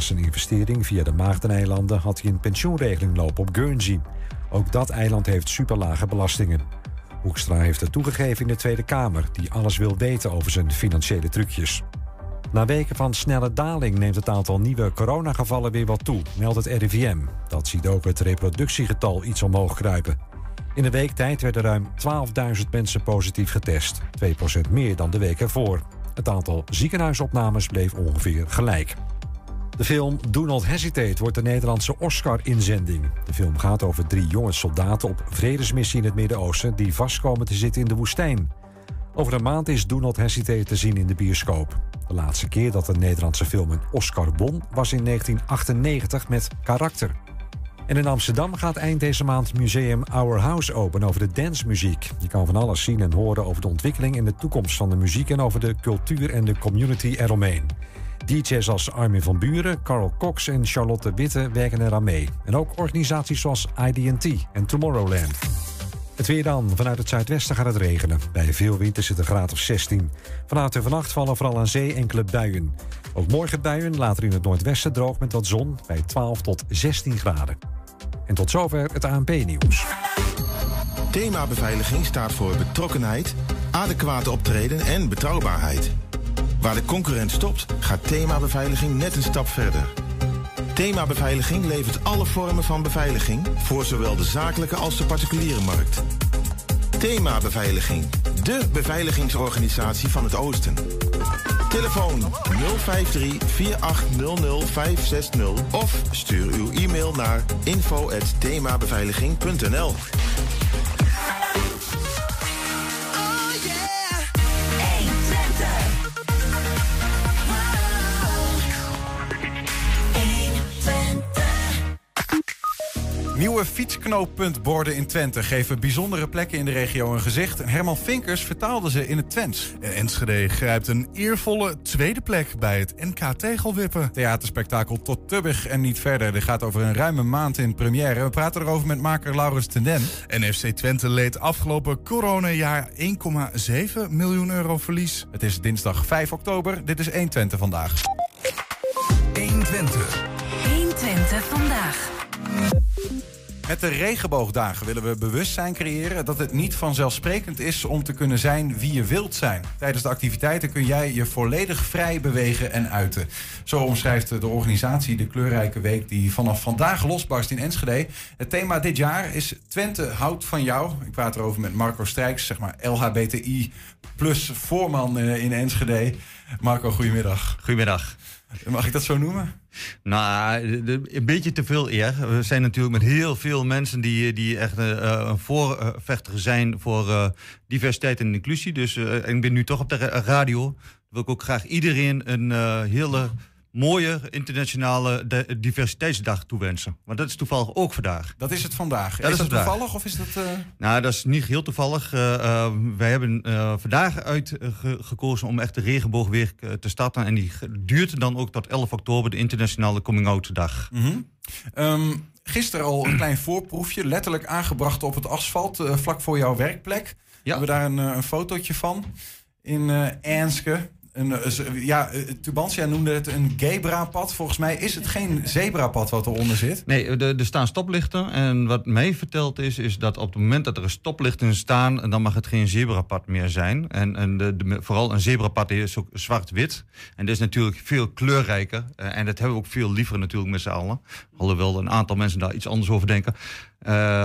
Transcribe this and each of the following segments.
Zijn investering via de Maagdeneilanden had hij een pensioenregeling lopen op Guernsey. Ook dat eiland heeft superlage belastingen. Hoekstra heeft het toegegeven in de Tweede Kamer, die alles wil weten over zijn financiële trucjes. Na weken van snelle daling neemt het aantal nieuwe coronagevallen weer wat toe, meldt het RIVM. Dat ziet ook het reproductiegetal iets omhoog kruipen. In een week tijd werden ruim 12.000 mensen positief getest, 2% meer dan de week ervoor. Het aantal ziekenhuisopnames bleef ongeveer gelijk. De film Do Not Hesitate wordt de Nederlandse Oscar-inzending. De film gaat over drie jonge soldaten op vredesmissie in het Midden-Oosten... die vastkomen te zitten in de woestijn. Over een maand is Do Not Hesitate te zien in de bioscoop. De laatste keer dat een Nederlandse film een Oscar won was in 1998 met Karakter. En in Amsterdam gaat eind deze maand Museum Our House open over de dancemuziek. Je kan van alles zien en horen over de ontwikkeling en de toekomst van de muziek en over de cultuur en de community eromheen. DJ's als Armin van Buren, Carl Cox en Charlotte Witte werken eraan mee. En ook organisaties zoals IDT en Tomorrowland. Het weer dan. Vanuit het zuidwesten gaat het regenen. Bij veel wind is het een graad of 16. Vanavond en vannacht vallen vooral aan zee enkele buien. Ook morgen buien, later in het noordwesten droog met wat zon... bij 12 tot 16 graden. En tot zover het ANP-nieuws. Thema beveiliging staat voor betrokkenheid, adequate optreden en betrouwbaarheid. Waar de concurrent stopt, gaat thema beveiliging net een stap verder. Thema Beveiliging levert alle vormen van beveiliging voor zowel de zakelijke als de particuliere markt. Thema Beveiliging, de beveiligingsorganisatie van het Oosten. Telefoon 053-4800-560 of stuur uw e-mail naar info.themabeveiliging.nl. Nieuwe fietsknooppuntborden in Twente geven bijzondere plekken in de regio een gezicht. Herman Vinkers vertaalde ze in het Twents. En Enschede grijpt een eervolle tweede plek bij het NK Tegelwippen. Theaterspektakel Tot Tubbig en niet verder. Dit gaat over een ruime maand in première. We praten erover met maker Laurens Tenden. NFC Twente leed afgelopen coronajaar 1,7 miljoen euro verlies. Het is dinsdag 5 oktober. Dit is 1 Twente vandaag. 1 Twente. 1 Twente vandaag. Met de regenboogdagen willen we bewustzijn creëren dat het niet vanzelfsprekend is om te kunnen zijn wie je wilt zijn. Tijdens de activiteiten kun jij je volledig vrij bewegen en uiten. Zo omschrijft de organisatie de kleurrijke week die vanaf vandaag losbarst in Enschede. Het thema dit jaar is Twente houdt van jou. Ik praat erover met Marco Strijks, zeg maar LHBTI plus voorman eh, in Enschede. Marco, goedemiddag. Goedemiddag. Mag ik dat zo noemen? Nou, een beetje te veel eer. We zijn natuurlijk met heel veel mensen die, die echt uh, een voorvechter zijn voor uh, diversiteit en inclusie. Dus uh, ik ben nu toch op de radio. Wil ik ook graag iedereen een hele mooie internationale diversiteitsdag toewensen. Want dat is toevallig ook vandaag. Dat is het vandaag. Dat is, dat toevallig of is dat... Uh... Nou, dat is niet heel toevallig. Uh, uh, wij hebben vandaag uitgekozen om echt de regenboogweek te starten. En die duurt dan ook tot 11 oktober, de internationale coming-out dag. Mm -hmm. um, gisteren al een klein voorproefje, letterlijk aangebracht op het asfalt, vlak voor jouw werkplek. Ja. We hebben daar een, een fotootje van in Enske. Een, ja, Tubantia noemde het een Gebra-pad. Volgens mij is het geen zebrapad wat eronder zit. Nee, er staan stoplichten. En wat mij verteld is, is dat op het moment dat er stoplichten staan... dan mag het geen zebrapad meer zijn. En, en de, vooral een zebrapad is ook zwart-wit. En dat is natuurlijk veel kleurrijker. En dat hebben we ook veel liever natuurlijk met z'n allen. Alhoewel een aantal mensen daar iets anders over denken.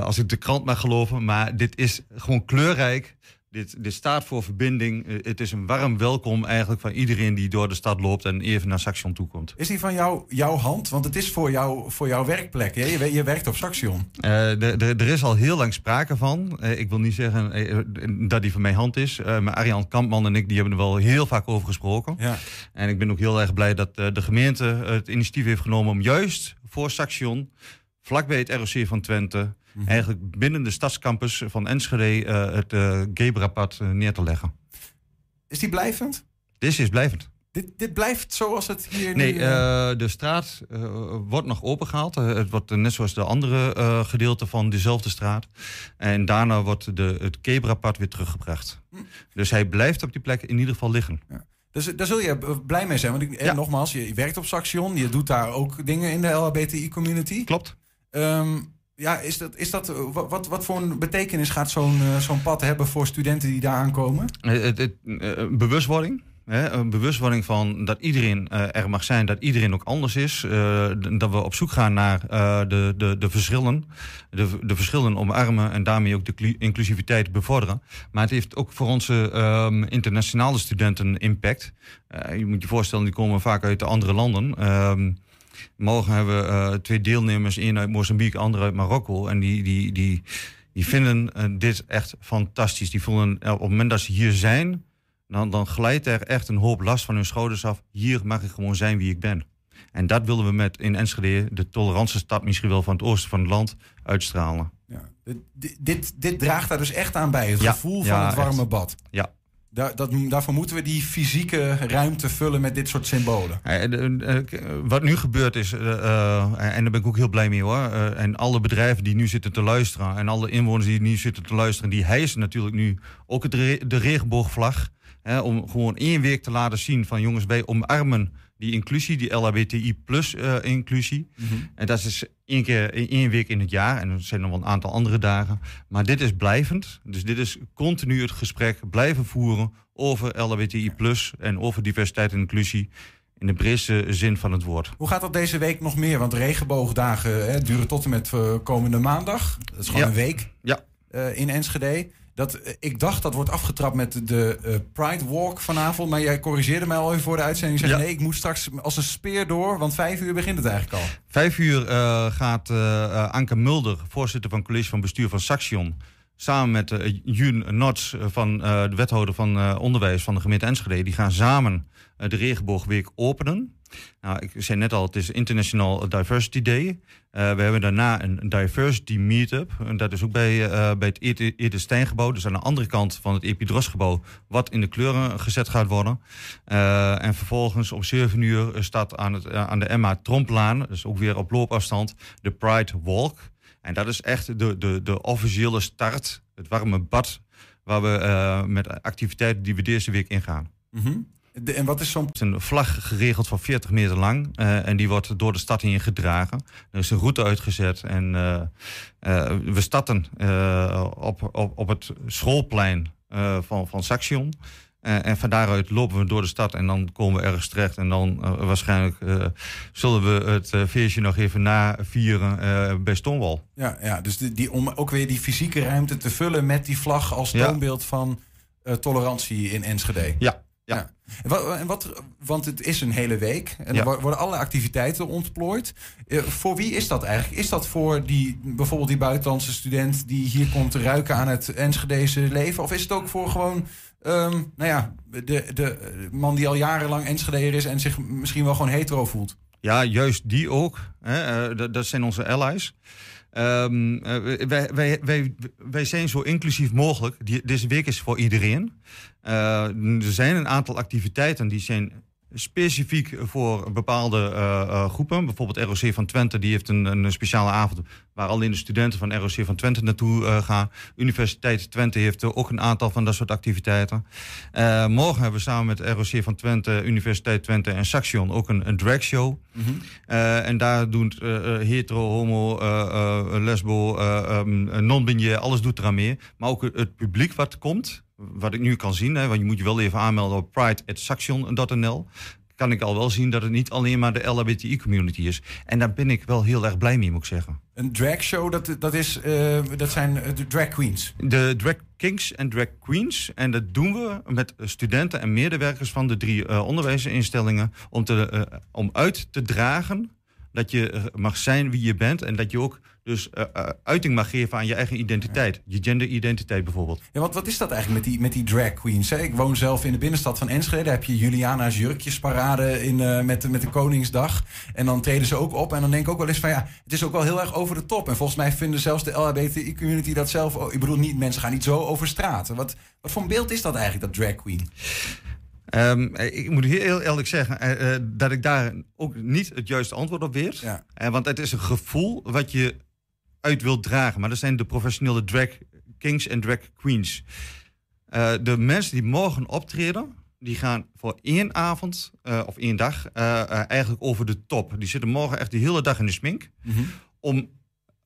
Als ik de krant mag geloven. Maar dit is gewoon kleurrijk. Dit, dit staat voor verbinding. Uh, het is een warm welkom eigenlijk van iedereen die door de stad loopt en even naar Saxion toe komt. Is die van jou, jouw hand? Want het is voor, jou, voor jouw werkplek. Hè? Je, je werkt op Saxion. Uh, er is al heel lang sprake van. Uh, ik wil niet zeggen dat die van mijn hand is. maar Arjan Kampman en ik die hebben er wel heel vaak over gesproken. Ja. En ik ben ook heel erg blij dat de gemeente het initiatief heeft genomen om juist voor Saxion, vlakbij het ROC van Twente Mm-hmm. eigenlijk binnen de stadscampus van Enschede uh, het uh, Gebra-pad uh, neer te leggen. Is die blijvend? Dit is blijvend. Dit, dit blijft zoals het hier nee, nu... Nee, de straat wordt nog opengehaald. het wordt net zoals de andere gedeelte van dezelfde straat. En daarna wordt de, het Gebra-pad weer teruggebracht. Hm. Dus hij blijft op die plek in ieder geval liggen. Ja. Dus daar zul je blij mee zijn. Want ik, Ja. nogmaals, je werkt op Saxion. Je doet daar ook dingen in de LHBTI-community. Klopt. Ehm, ja, is dat, is dat, eh, wat, wat, voor een betekenis gaat zo'n eh, zo'n pad hebben voor studenten die daar aankomen? Eh, bewustwording. Hè, een bewustwording van dat iedereen er mag zijn, dat iedereen ook anders is. dat we op zoek gaan naar de, de, de verschillen. De, de verschillen omarmen en daarmee ook de clu- inclusiviteit bevorderen. Maar het heeft ook voor onze ehm, internationale studenten impact. Je moet je voorstellen, die komen vaak uit de andere landen. Ehm, morgen hebben we eh, twee deelnemers, één uit Mozambique, ander uit Marokko. En die, die, die, die vinden eh, dit echt fantastisch. Die voelen eh, op het moment dat ze hier zijn, dan, dan glijdt er echt een hoop last van hun schouders af. Hier mag ik gewoon zijn wie ik ben. En dat willen we met in Enschede, de tolerantste stad misschien wel van het oosten van het land, uitstralen. Ja. Dit, dit, dit draagt daar dus echt aan bij. Het Ja, gevoel van ja, het warme echt. bad. Ja. Dat, daarvoor moeten we die fysieke ruimte vullen met dit soort symbolen. Eh, eh, eh, wat nu gebeurt is, en daar ben ik ook heel blij mee hoor. en alle bedrijven die nu zitten te luisteren en alle inwoners die nu zitten te luisteren, die hijsen natuurlijk nu ook de regenboogvlag. Hè, om gewoon één week te laten zien van jongens, wij omarmen die inclusie, die LHBTI plus eh, inclusie. En dat is één keer één week in het jaar. En er zijn nog wel een aantal andere dagen. Maar dit is blijvend. Dus dit is continu het gesprek blijven voeren over LHBTI plus en over diversiteit en inclusie. In de breedste zin van het woord. Hoe gaat dat deze week nog meer? Want regenboogdagen hè, duren tot en met eh, komende maandag. Dat is gewoon Ja. een week Ja. eh, in Enschede. Dat, eh, ik dacht dat wordt afgetrapt met de eh, Pride Walk vanavond. Maar jij corrigeerde mij al even voor de uitzending. Je Ja. nee, ik moet straks als een speer door. Want vijf uur begint het eigenlijk al. Vijf uur eh, gaat Anke Mulder, voorzitter van het college van bestuur van Saxion, samen met Jun Nots, van de wethouder van onderwijs van de gemeente Enschede, die gaan samen de Regenboogweek openen. Nou, ik zei net al, het is International Diversity Day. Eh, we hebben daarna een Diversity Meetup. En dat is ook bij, eh, bij het. Dus aan de andere kant van het Epidrosgebouw. Wat in de kleuren gezet gaat worden. Eh, en vervolgens om 7 uur staat aan, het, aan de Emma Tromplaan. Dus ook weer op loopafstand. De Pride Walk. En dat is echt de, de, de officiële start. Het warme bad. Waar we met activiteiten die we deze week ingaan. Mhm. De- en wat is zo'n... Het is een vlag geregeld van 40 meter lang. eh, en die wordt door de stad heen gedragen. Er is een route uitgezet. En eh, eh, we starten op, op, op het schoolplein van, van Saxion. En van daaruit lopen we door de stad en dan komen we ergens terecht. En dan waarschijnlijk zullen we het feestje nog even navieren bij Stonewall. Ja, ja dus die, die, om ook weer die fysieke ruimte te vullen met die vlag als Ja. toonbeeld van tolerantie in Enschede. Ja, ja. En wat, en wat, want het is een hele week en Ja. er wo- worden alle activiteiten ontplooid. Eh, voor wie is dat eigenlijk? Is dat voor die, bijvoorbeeld die buitenlandse student die hier komt te ruiken aan het Enschedese leven? Of is het ook voor gewoon, ehm, nou ja, de, de man die al jarenlang Enschedeer is en zich misschien wel gewoon hetero voelt? Ja, juist die ook. Hè, eh, dat, dat zijn onze allies. Ehm, eh, wij, wij, wij, wij zijn zo inclusief mogelijk. Die, deze week is voor iedereen. Eh, er zijn een aantal activiteiten die zijn specifiek voor bepaalde eh, groepen. Bijvoorbeeld ROC van Twente die heeft een, een speciale avond waar alleen de studenten van ROC van Twente naartoe gaan. Universiteit Twente heeft ook een aantal van dat soort activiteiten. Morgen hebben we samen met ROC van Twente, Universiteit Twente en Saxion ook een, een dragshow. Eh, en daar eh, hetero, homo, lesbo, eh, ehm, non-binair, alles doet eraan mee. Maar ook het publiek wat komt, wat ik nu kan zien, hè, want je moet je wel even aanmelden op pride.saxion.nl. Kan ik al wel zien dat het niet alleen maar de LHBTI-community is. En daar ben ik wel heel erg blij mee, moet ik zeggen. Een dragshow, dat, dat, is, eh, dat zijn eh, de drag queens. De drag kings en drag queens. En dat doen we met studenten en medewerkers van de drie eh, onderwijsinstellingen. Om, te, om uit te dragen dat je eh, mag zijn wie je bent. En dat je ook dus eh, eh, uiting mag geven aan je eigen identiteit. Je genderidentiteit bijvoorbeeld. Ja, want wat is dat eigenlijk met die, met die drag queens? Hè? Ik woon zelf in de binnenstad van Enschede. Daar heb je Juliana's jurkjesparade in, met, de- met de Koningsdag. En dan treden ze ook op. En dan denk ik ook wel eens van ja, het is ook wel heel erg over de top. En volgens mij vinden zelfs de LHBTI-community dat zelf... ik bedoel, niet, mensen gaan niet zo over straat. Wat, wat voor een beeld is dat eigenlijk, dat drag queen? Ehm, ik moet heel eerlijk zeggen eh, eh, dat ik daar ook niet het juiste antwoord op weet. Ja. Eh, want het is een gevoel wat je uit wilt dragen. Maar dat zijn de professionele drag kings en drag queens. De mensen die morgen optreden, die gaan voor één avond of één dag eigenlijk over de top. Die zitten morgen echt de hele dag in de smink. Mhm. Om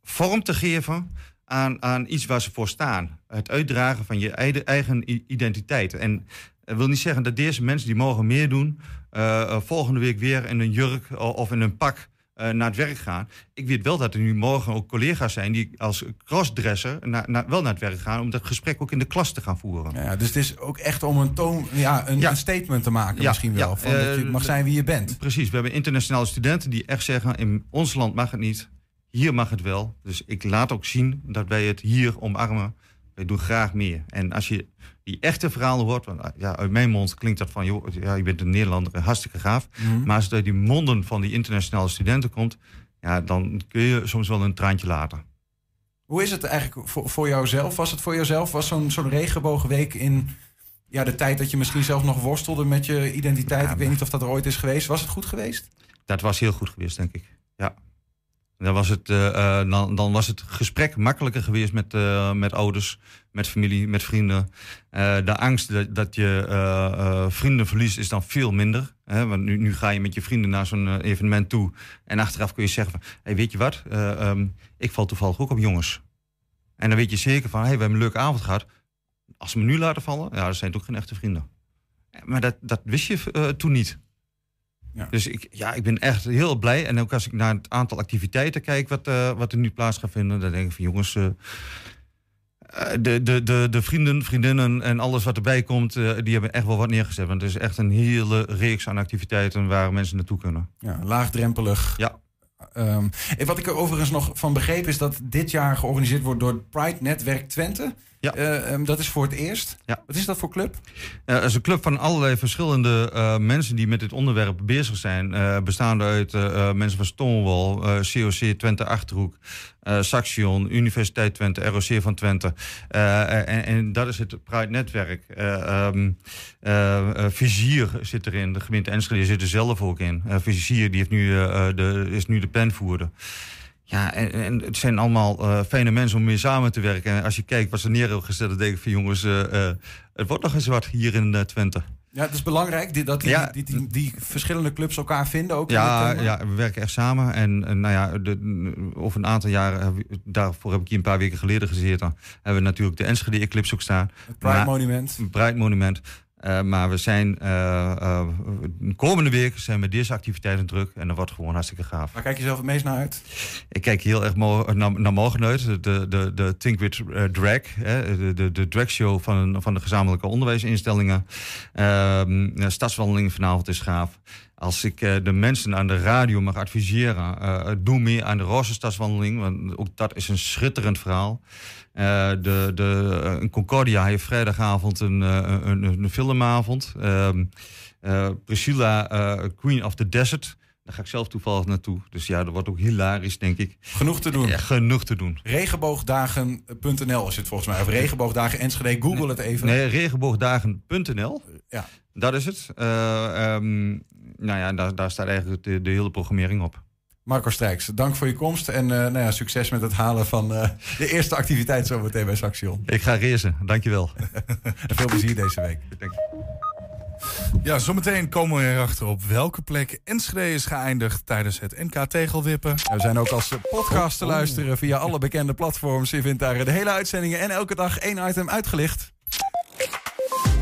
vorm te geven aan, aan iets waar ze voor staan. Het uitdragen van je eigen, identiteit. En dat wil niet zeggen dat deze mensen die mogen meer doen... eh, eh, volgende week weer in een jurk of in een pak eh, naar het werk gaan. Ik weet wel dat er nu morgen ook collega's zijn... die als crossdresser na, na- wel naar het werk gaan... om dat gesprek ook in de klas te gaan voeren. Ja, dus het is ook echt om een, toon, ja, een, Ja. een statement te maken Ja, misschien wel. ja, van dat je mag zijn wie je bent. Precies, we hebben internationale studenten die echt zeggen... in ons land mag het niet, hier mag het wel. Dus ik laat ook zien dat wij het hier omarmen. Wij doen graag meer. En als je die echte verhalen hoort... want ah, ja, uit mijn mond klinkt dat van... joh, ja, je bent een Nederlander, hartstikke gaaf. Mhm. Maar als het uit die monden van die internationale studenten komt... Ja, dan kun je soms wel een traantje laten. Hoe is het eigenlijk voor, voor jouzelf? Was het voor jouzelf? Was zo'n zo'n regenbogenweek in ja, de tijd dat je misschien zelf nog worstelde met je identiteit? Ja, ik weet niet of dat er ooit is geweest. Was het goed geweest? Dat was heel goed geweest, denk ik. Ja. Dan was het, eh, eh, dan, dan was het gesprek makkelijker geweest met, eh, met ouders, met familie, met vrienden. De angst dat, dat je vrienden verliest is dan veel minder. Hè? Want nu, nu ga je met je vrienden naar zo'n evenement toe. En achteraf kun je zeggen van, hey, weet je wat, Eh, ehm, ik val toevallig ook op jongens. En dan weet je zeker van, hey, we hebben een leuke avond gehad. Als ze me nu laten vallen, ja, dat zijn toch geen echte vrienden. Maar dat, dat wist je toen niet. Ja. Dus ik, ja, ik ben echt heel blij. En ook als ik naar het aantal activiteiten kijk wat, eh, wat er nu plaats gaat vinden, dan denk ik van jongens, eh, eh, de, de, de, de vrienden, vriendinnen en alles wat erbij komt, die hebben echt wel wat neergezet. Want het is echt een hele reeks aan activiteiten waar mensen naartoe kunnen. Ja, laagdrempelig. Ja. Ehm, en wat ik er overigens nog van begreep is dat dit jaar georganiseerd wordt door het Pride Netwerk Twente. Ja. Eh, ehm, dat is voor het eerst. Ja. Wat is dat voor club? Eh, Het is een club van allerlei verschillende eh, mensen die met dit onderwerp bezig zijn. Bestaande uit mensen van Stonewall, COC Twente Achterhoek, Saxion, Universiteit Twente, ROC van Twente. En, en dat is het Pride Netwerk. Eh, Vizier zit erin, de gemeente Enschede zit er zelf ook in. Vizier die heeft nu, de, is nu de penvoerder. Ja, en, en het zijn allemaal eh, fijne mensen om mee samen te werken. En als je kijkt wat ze neer hebben gezet, dan denk ik van jongens, eh, eh, het wordt nog eens wat hier in Twente. Ja, het is belangrijk die, dat die, Ja. die, die, die verschillende clubs elkaar vinden. Ook Ja, ja, we werken echt samen. En, en nou ja, de, over een aantal jaren, heb daarvoor heb ik hier een paar weken geleden gezeten. Hebben we natuurlijk de Enschede Eclipse ook staan. Het Pride Maar- Monument. Pride Monument. Eh, maar we zijn eh, eh, de komende week zijn met deze activiteiten druk. En dat wordt gewoon hartstikke gaaf. Waar kijk je zelf het meest naar uit? Ik kijk heel erg mo- naar, naar morgen uit. De, de, de Think with eh, Drag. Hè, de, de, de dragshow van, van de gezamenlijke onderwijsinstellingen. Ehm, de stadswandeling vanavond is gaaf. Als ik eh, de mensen aan de radio mag adviseren, eh, doe meer aan de Roze Stadswandeling. Want ook dat is een schitterend verhaal. Eh, de, de, Concordia heeft vrijdagavond een, een, een filmavond. Ehm, eh, Priscilla, Queen of the Desert. Daar ga ik zelf toevallig naartoe. Dus ja, dat wordt ook hilarisch, denk ik. Genoeg te doen. Ja, genoeg te doen. Regenboogdagen.nl is het volgens mij. Of regenboogdagen Enschede. Google het even. Nee, regenboogdagen.nl. Ja. Dat is het. Ehm, nou ja, daar, daar staat eigenlijk de, de hele programmering op. Marco Strijks, dank voor je komst. En eh, nou ja, succes met het halen van eh, de eerste activiteit zometeen bij Saxion. Ik ga racen, dankjewel. En veel plezier deze week. Dank Ja, zometeen komen we erachter op welke plek Enschede is geëindigd tijdens het NK Tegelwippen. En We zijn ook als podcast te luisteren via alle bekende platforms. Je vindt daar de hele uitzendingen en elke dag één item uitgelicht.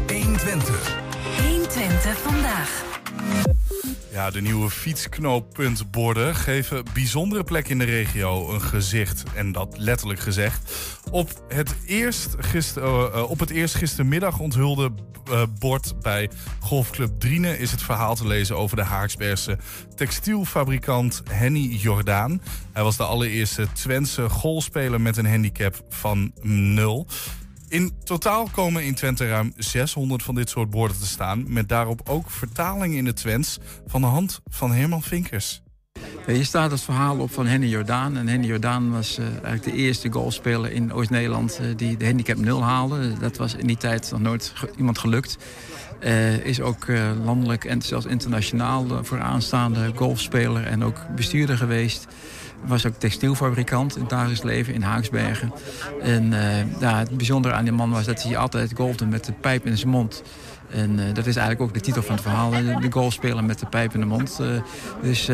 120. 120 vandaag. Ja, de nieuwe fietsknooppuntborden geven bijzondere plekken in de regio een gezicht. En dat letterlijk gezegd. Op het eerst, gister, eh, eh, op het eerst gistermiddag onthulde eh, bord bij Golfclub Driene is het verhaal te lezen over de Haaksbergse textielfabrikant Henny Jordaan. Hij was de allereerste Twentse golfspeler met een handicap van nul. In totaal komen in Twente ruim 600 van dit soort borden te staan. Met daarop ook vertalingen in het Twents van de hand van Herman Vinkers. Ja, Hier staat het verhaal op van Henny Jordaan. En Henny Jordaan was eh, eigenlijk de eerste golfspeler in Oost-Nederland eh, die de handicap 0 haalde. Dat was in die tijd nog nooit iemand gelukt. Eh, is ook eh, landelijk en zelfs internationaal eh, vooraanstaande golfspeler en ook bestuurder geweest. Was ook textielfabrikant in het dagelijks leven in Haaksbergen. En eh, ja, het bijzondere aan die man was dat hij altijd golfde met de pijp in zijn mond. En dat is eigenlijk ook de titel van het verhaal. De, golfspeler met de pijp in de mond. dus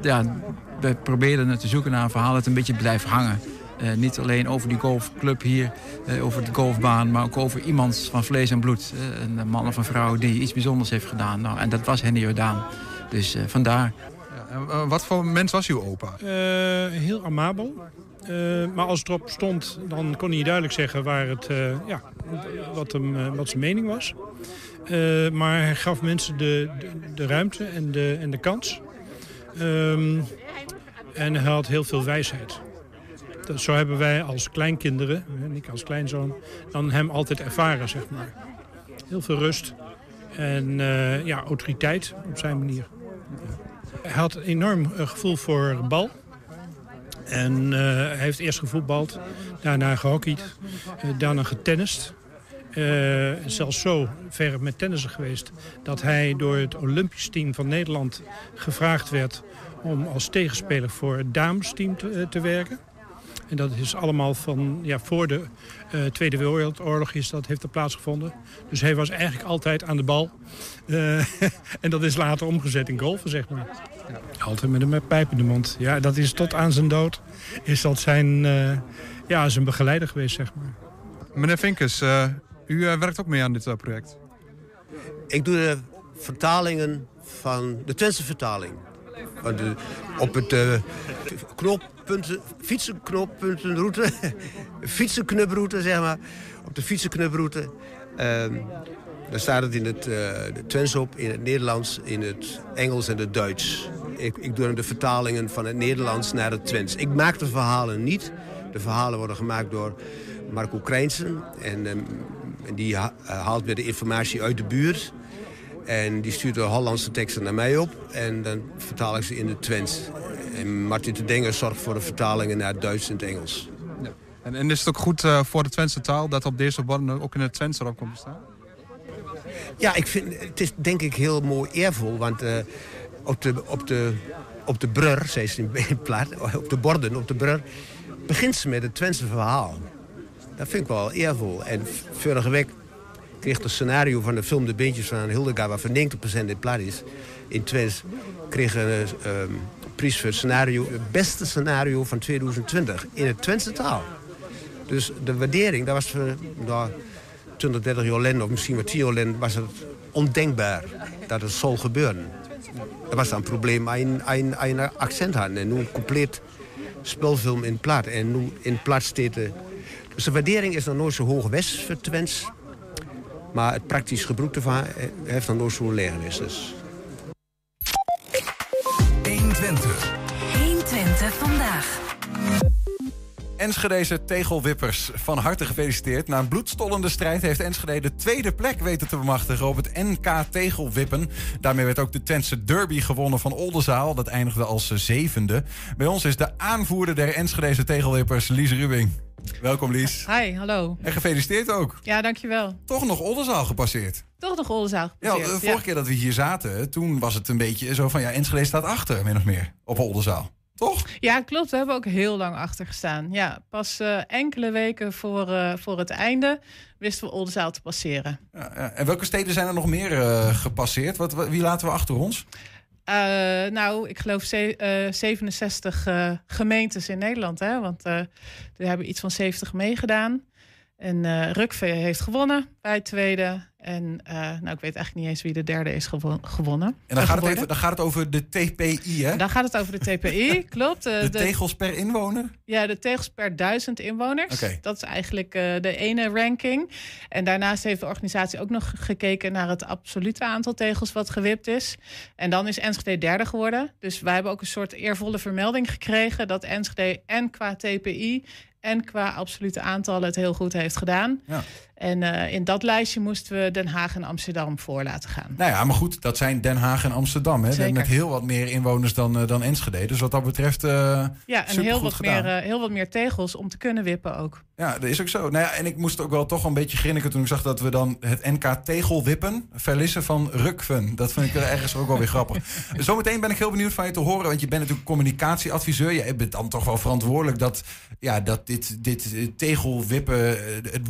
ja, we proberen het te zoeken naar een verhaal dat een beetje blijft hangen. Uh, niet alleen over die golfclub hier, uh, over de golfbaan... maar ook over iemand van vlees en bloed. Uh, een man of een vrouw die iets bijzonders heeft gedaan. Nou, en dat was Henny Jordaan. Dus vandaar. Ja, wat voor mens was uw opa? heel amabel. maar als het erop stond, dan kon hij duidelijk zeggen waar het, ja, wat, hem, wat zijn mening was. Maar hij gaf mensen de, de, ruimte en de, en de kans. Um, en hij had heel veel wijsheid. Dat, zo hebben wij als kleinkinderen, en ik als kleinzoon, dan hem altijd ervaren, zeg maar. Heel veel rust en uh, ja, autoriteit op zijn manier. Hij had een enorm uh, gevoel voor bal. En hij heeft eerst gevoetbald, daarna gehockeyd, daarna getennist. Zelfs zo ver met tennissen geweest dat hij door het Olympisch team van Nederland gevraagd werd om als tegenspeler voor het damesteam te, eh, te werken. En dat is allemaal van ja, voor de uh, Tweede Wereldoorlog is dat, heeft er plaatsgevonden. Dus hij was eigenlijk altijd aan de bal. Uh, en dat is later omgezet in golfen, zeg maar. Ja. Altijd met een pijp in de mond. Ja, dat is tot aan zijn dood is dat zijn, uh, ja, zijn begeleider geweest, zeg maar. Meneer Vinkers, u werkt ook mee aan dit project. Ik doe de vertalingen van de Twentse vertaling op het uh, knooppunten, fietsenknooppuntenroute, fietsenknuproute zeg maar, op de fietsenknuproute. Uh, daar staat het in het uh, Twents op, in het Nederlands, in het Engels en het Duits. Ik, ik doe de vertalingen van het Nederlands naar het Twents. Ik maak de verhalen niet. De verhalen worden gemaakt door Marco Krijnsen. En, um, en die haalt weer de informatie uit de buurt. En die stuurt de Hollandse teksten naar mij op. En dan vertaal ik ze in het Twents. En Martin de Denger zorgt voor de vertalingen naar het Duits en het Engels. Ja. En, en, is het ook goed uh, voor de Twentse taal dat op deze borden ook in het Twents erop komt te staan? Ja, ik vind, het is denk ik heel mooi eervol. Want uh, op, de, op, de, op de brur, zei ze in plaat, op de borden, op de brur... begint ze met het Twentse verhaal. Dat vind ik wel eervol. En vorige week kreeg het scenario van de film De Beentjes van Hildegard... waarvan 90% in plat is, in Twents... kreeg een uh, prijs voor het scenario... het beste scenario van 2020 in het Twentse taal. Dus de waardering, dat was voor nou, 20, 30 jaar geleden... of misschien wat 10 jaar geleden, was het ondenkbaar dat het zou gebeuren. Dat was dan een probleem een, een, een accent hadden. En nu een compleet spelfilm in plat. En nu in plat steeds... De waardering is nog nooit zo hoog geweest voor Twents. Maar het praktisch gebruik ervan heeft dan nooit zo'n leernis. Dus. 120. 120 vandaag. Enschedeze tegelwippers, van harte gefeliciteerd. Na een bloedstollende strijd heeft Enschede de tweede plek weten te bemachtigen op het NK tegelwippen. Daarmee werd ook de Twentse derby gewonnen van Oldenzaal. Dat eindigde als zevende. Bij ons is de aanvoerder der Enschedeze tegelwippers, Lies Rubing. Welkom Lies. Hi, hallo. En gefeliciteerd ook. Ja, dankjewel. Toch nog Oldenzaal gepasseerd. Toch nog Oldenzaal gepasseerd. Ja, de vorige keer dat we hier zaten, toen was het een beetje zo van... ja, Enschede staat achter, min of meer, op Oldenzaal. Toch? Ja, klopt. We hebben ook heel lang achter gestaan. Ja, pas uh, enkele weken voor, uh, voor het einde wisten we Oldenzaal te passeren. Ja, ja. En welke steden zijn er nog meer uh, gepasseerd? Wat, wat, wie laten we achter ons? Nou, ik geloof ze, uh, 67 uh, gemeentes in Nederland. Hè? Want er hebben iets van 70 meegedaan. En Rukvee heeft gewonnen bij tweede. En uh, nou, ik weet eigenlijk niet eens wie de derde is gewo gewonnen. En dan gaat, het even, dan gaat het over de TPI, hè? Dan gaat het over de TPI, klopt. Uh, de, de, tegels per inwoner? Ja, de tegels per duizend inwoners. Okay. Dat is eigenlijk uh, de ene ranking. En daarnaast heeft de organisatie ook nog gekeken naar het absolute aantal tegels wat gewipt is. En dan is Enschede derde geworden. Dus wij hebben ook een soort eervolle vermelding gekregen dat Enschede en qua TPI en qua absolute aantallen het heel goed heeft gedaan. Ja. En uh, in dat lijstje moesten we Den Haag en Amsterdam voor laten gaan. Nou ja, maar goed, dat zijn Den Haag en Amsterdam. Hè? Met heel wat meer inwoners dan, uh, dan Enschede. Dus wat dat betreft. Uh, ja, en heel wat, meer, heel wat meer tegels om te kunnen wippen ook. Ja, dat is ook zo. Nou ja, en ik moest ook wel toch een beetje grinniken toen ik zag dat we dan het NK tegelwippen verlissen van Rukven. Dat vind ik ergens ook wel weer grappig. Zometeen ben ik heel benieuwd van je te horen, want je bent natuurlijk communicatieadviseur. Je bent dan toch wel verantwoordelijk dat, ja, dat dit, dit tegelwippen. Het,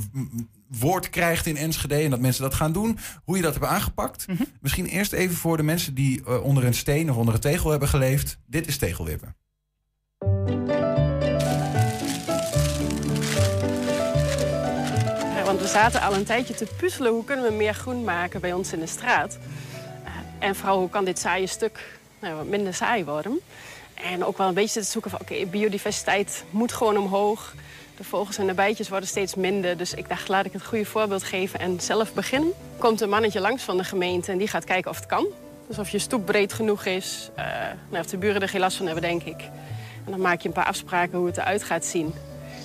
woord krijgt in Enschede en dat mensen dat gaan doen. Hoe je dat hebt aangepakt. Mhm. Misschien eerst even voor de mensen die eh, onder een steen of onder een tegel hebben geleefd. Dit is tegelwippen. Ja, want we zaten al een tijdje te puzzelen hoe kunnen we meer groen maken bij ons in de straat. Eh, en vooral hoe kan dit saaie stuk nou, wat minder saai worden. En ook wel een beetje te zoeken van oké, biodiversiteit moet gewoon omhoog. De vogels en de bijtjes worden steeds minder. Dus ik dacht, laat ik het goede voorbeeld geven en zelf beginnen. Komt een mannetje langs van de gemeente en die gaat kijken of het kan. Dus of je stoep breed genoeg is. eh, nou, of de buren er geen last van hebben, denk ik. En dan maak je een paar afspraken hoe het eruit gaat zien.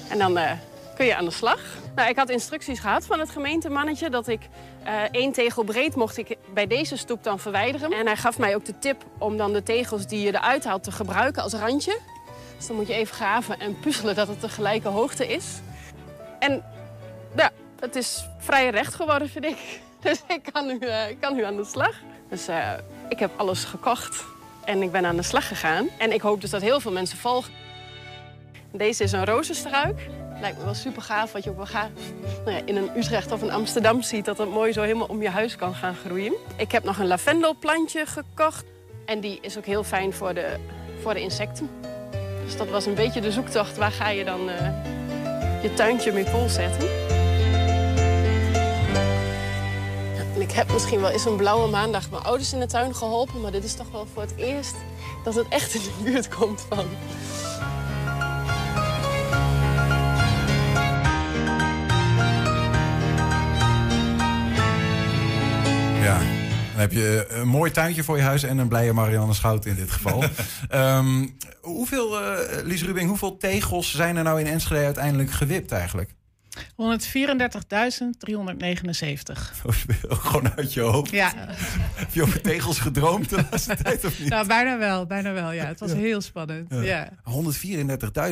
En dan eh, kun je aan de slag. Nou, ik had instructies gehad van het gemeentemannetje... dat ik eh, één tegel breed mocht ik bij deze stoep dan verwijderen. En hij gaf mij ook de tip om dan de tegels die je eruit haalt te gebruiken als randje. Dus dan moet je even graven en puzzelen dat het de gelijke hoogte is. En ja, het is vrij recht geworden, vind ik. Dus ik kan nu, eh, kan nu aan de slag. Dus eh, ik heb alles gekocht en ik ben aan de slag gegaan. En ik hoop dus dat heel veel mensen volgen. Deze is een rozenstruik. Lijkt me wel super gaaf wat je ook wel gaaf nou ja, in een Utrecht of een Amsterdam ziet. Dat het mooi zo helemaal om je huis kan gaan groeien. Ik heb nog een lavendelplantje gekocht. En die is ook heel fijn voor de, voor de insecten. Dus dat was een beetje de zoektocht. Waar ga je dan eh, je tuintje mee volzetten? En ik heb misschien wel eens een blauwe maandag mijn ouders in de tuin geholpen. Maar dit is toch wel voor het eerst dat het echt in de buurt komt van. Ja. Dan heb je een mooi tuintje voor je huis en een blije Marianne Schout in dit geval. Ehm, hoeveel, eh Lies Rubing, hoeveel tegels zijn er nou in Enschede uiteindelijk gewipt eigenlijk? 134.379. Gewoon uit je hoofd. Ja. Heb je over tegels gedroomd de laatste tijd of niet? Nou, bijna wel, bijna wel. Ja, het was heel spannend. Ja.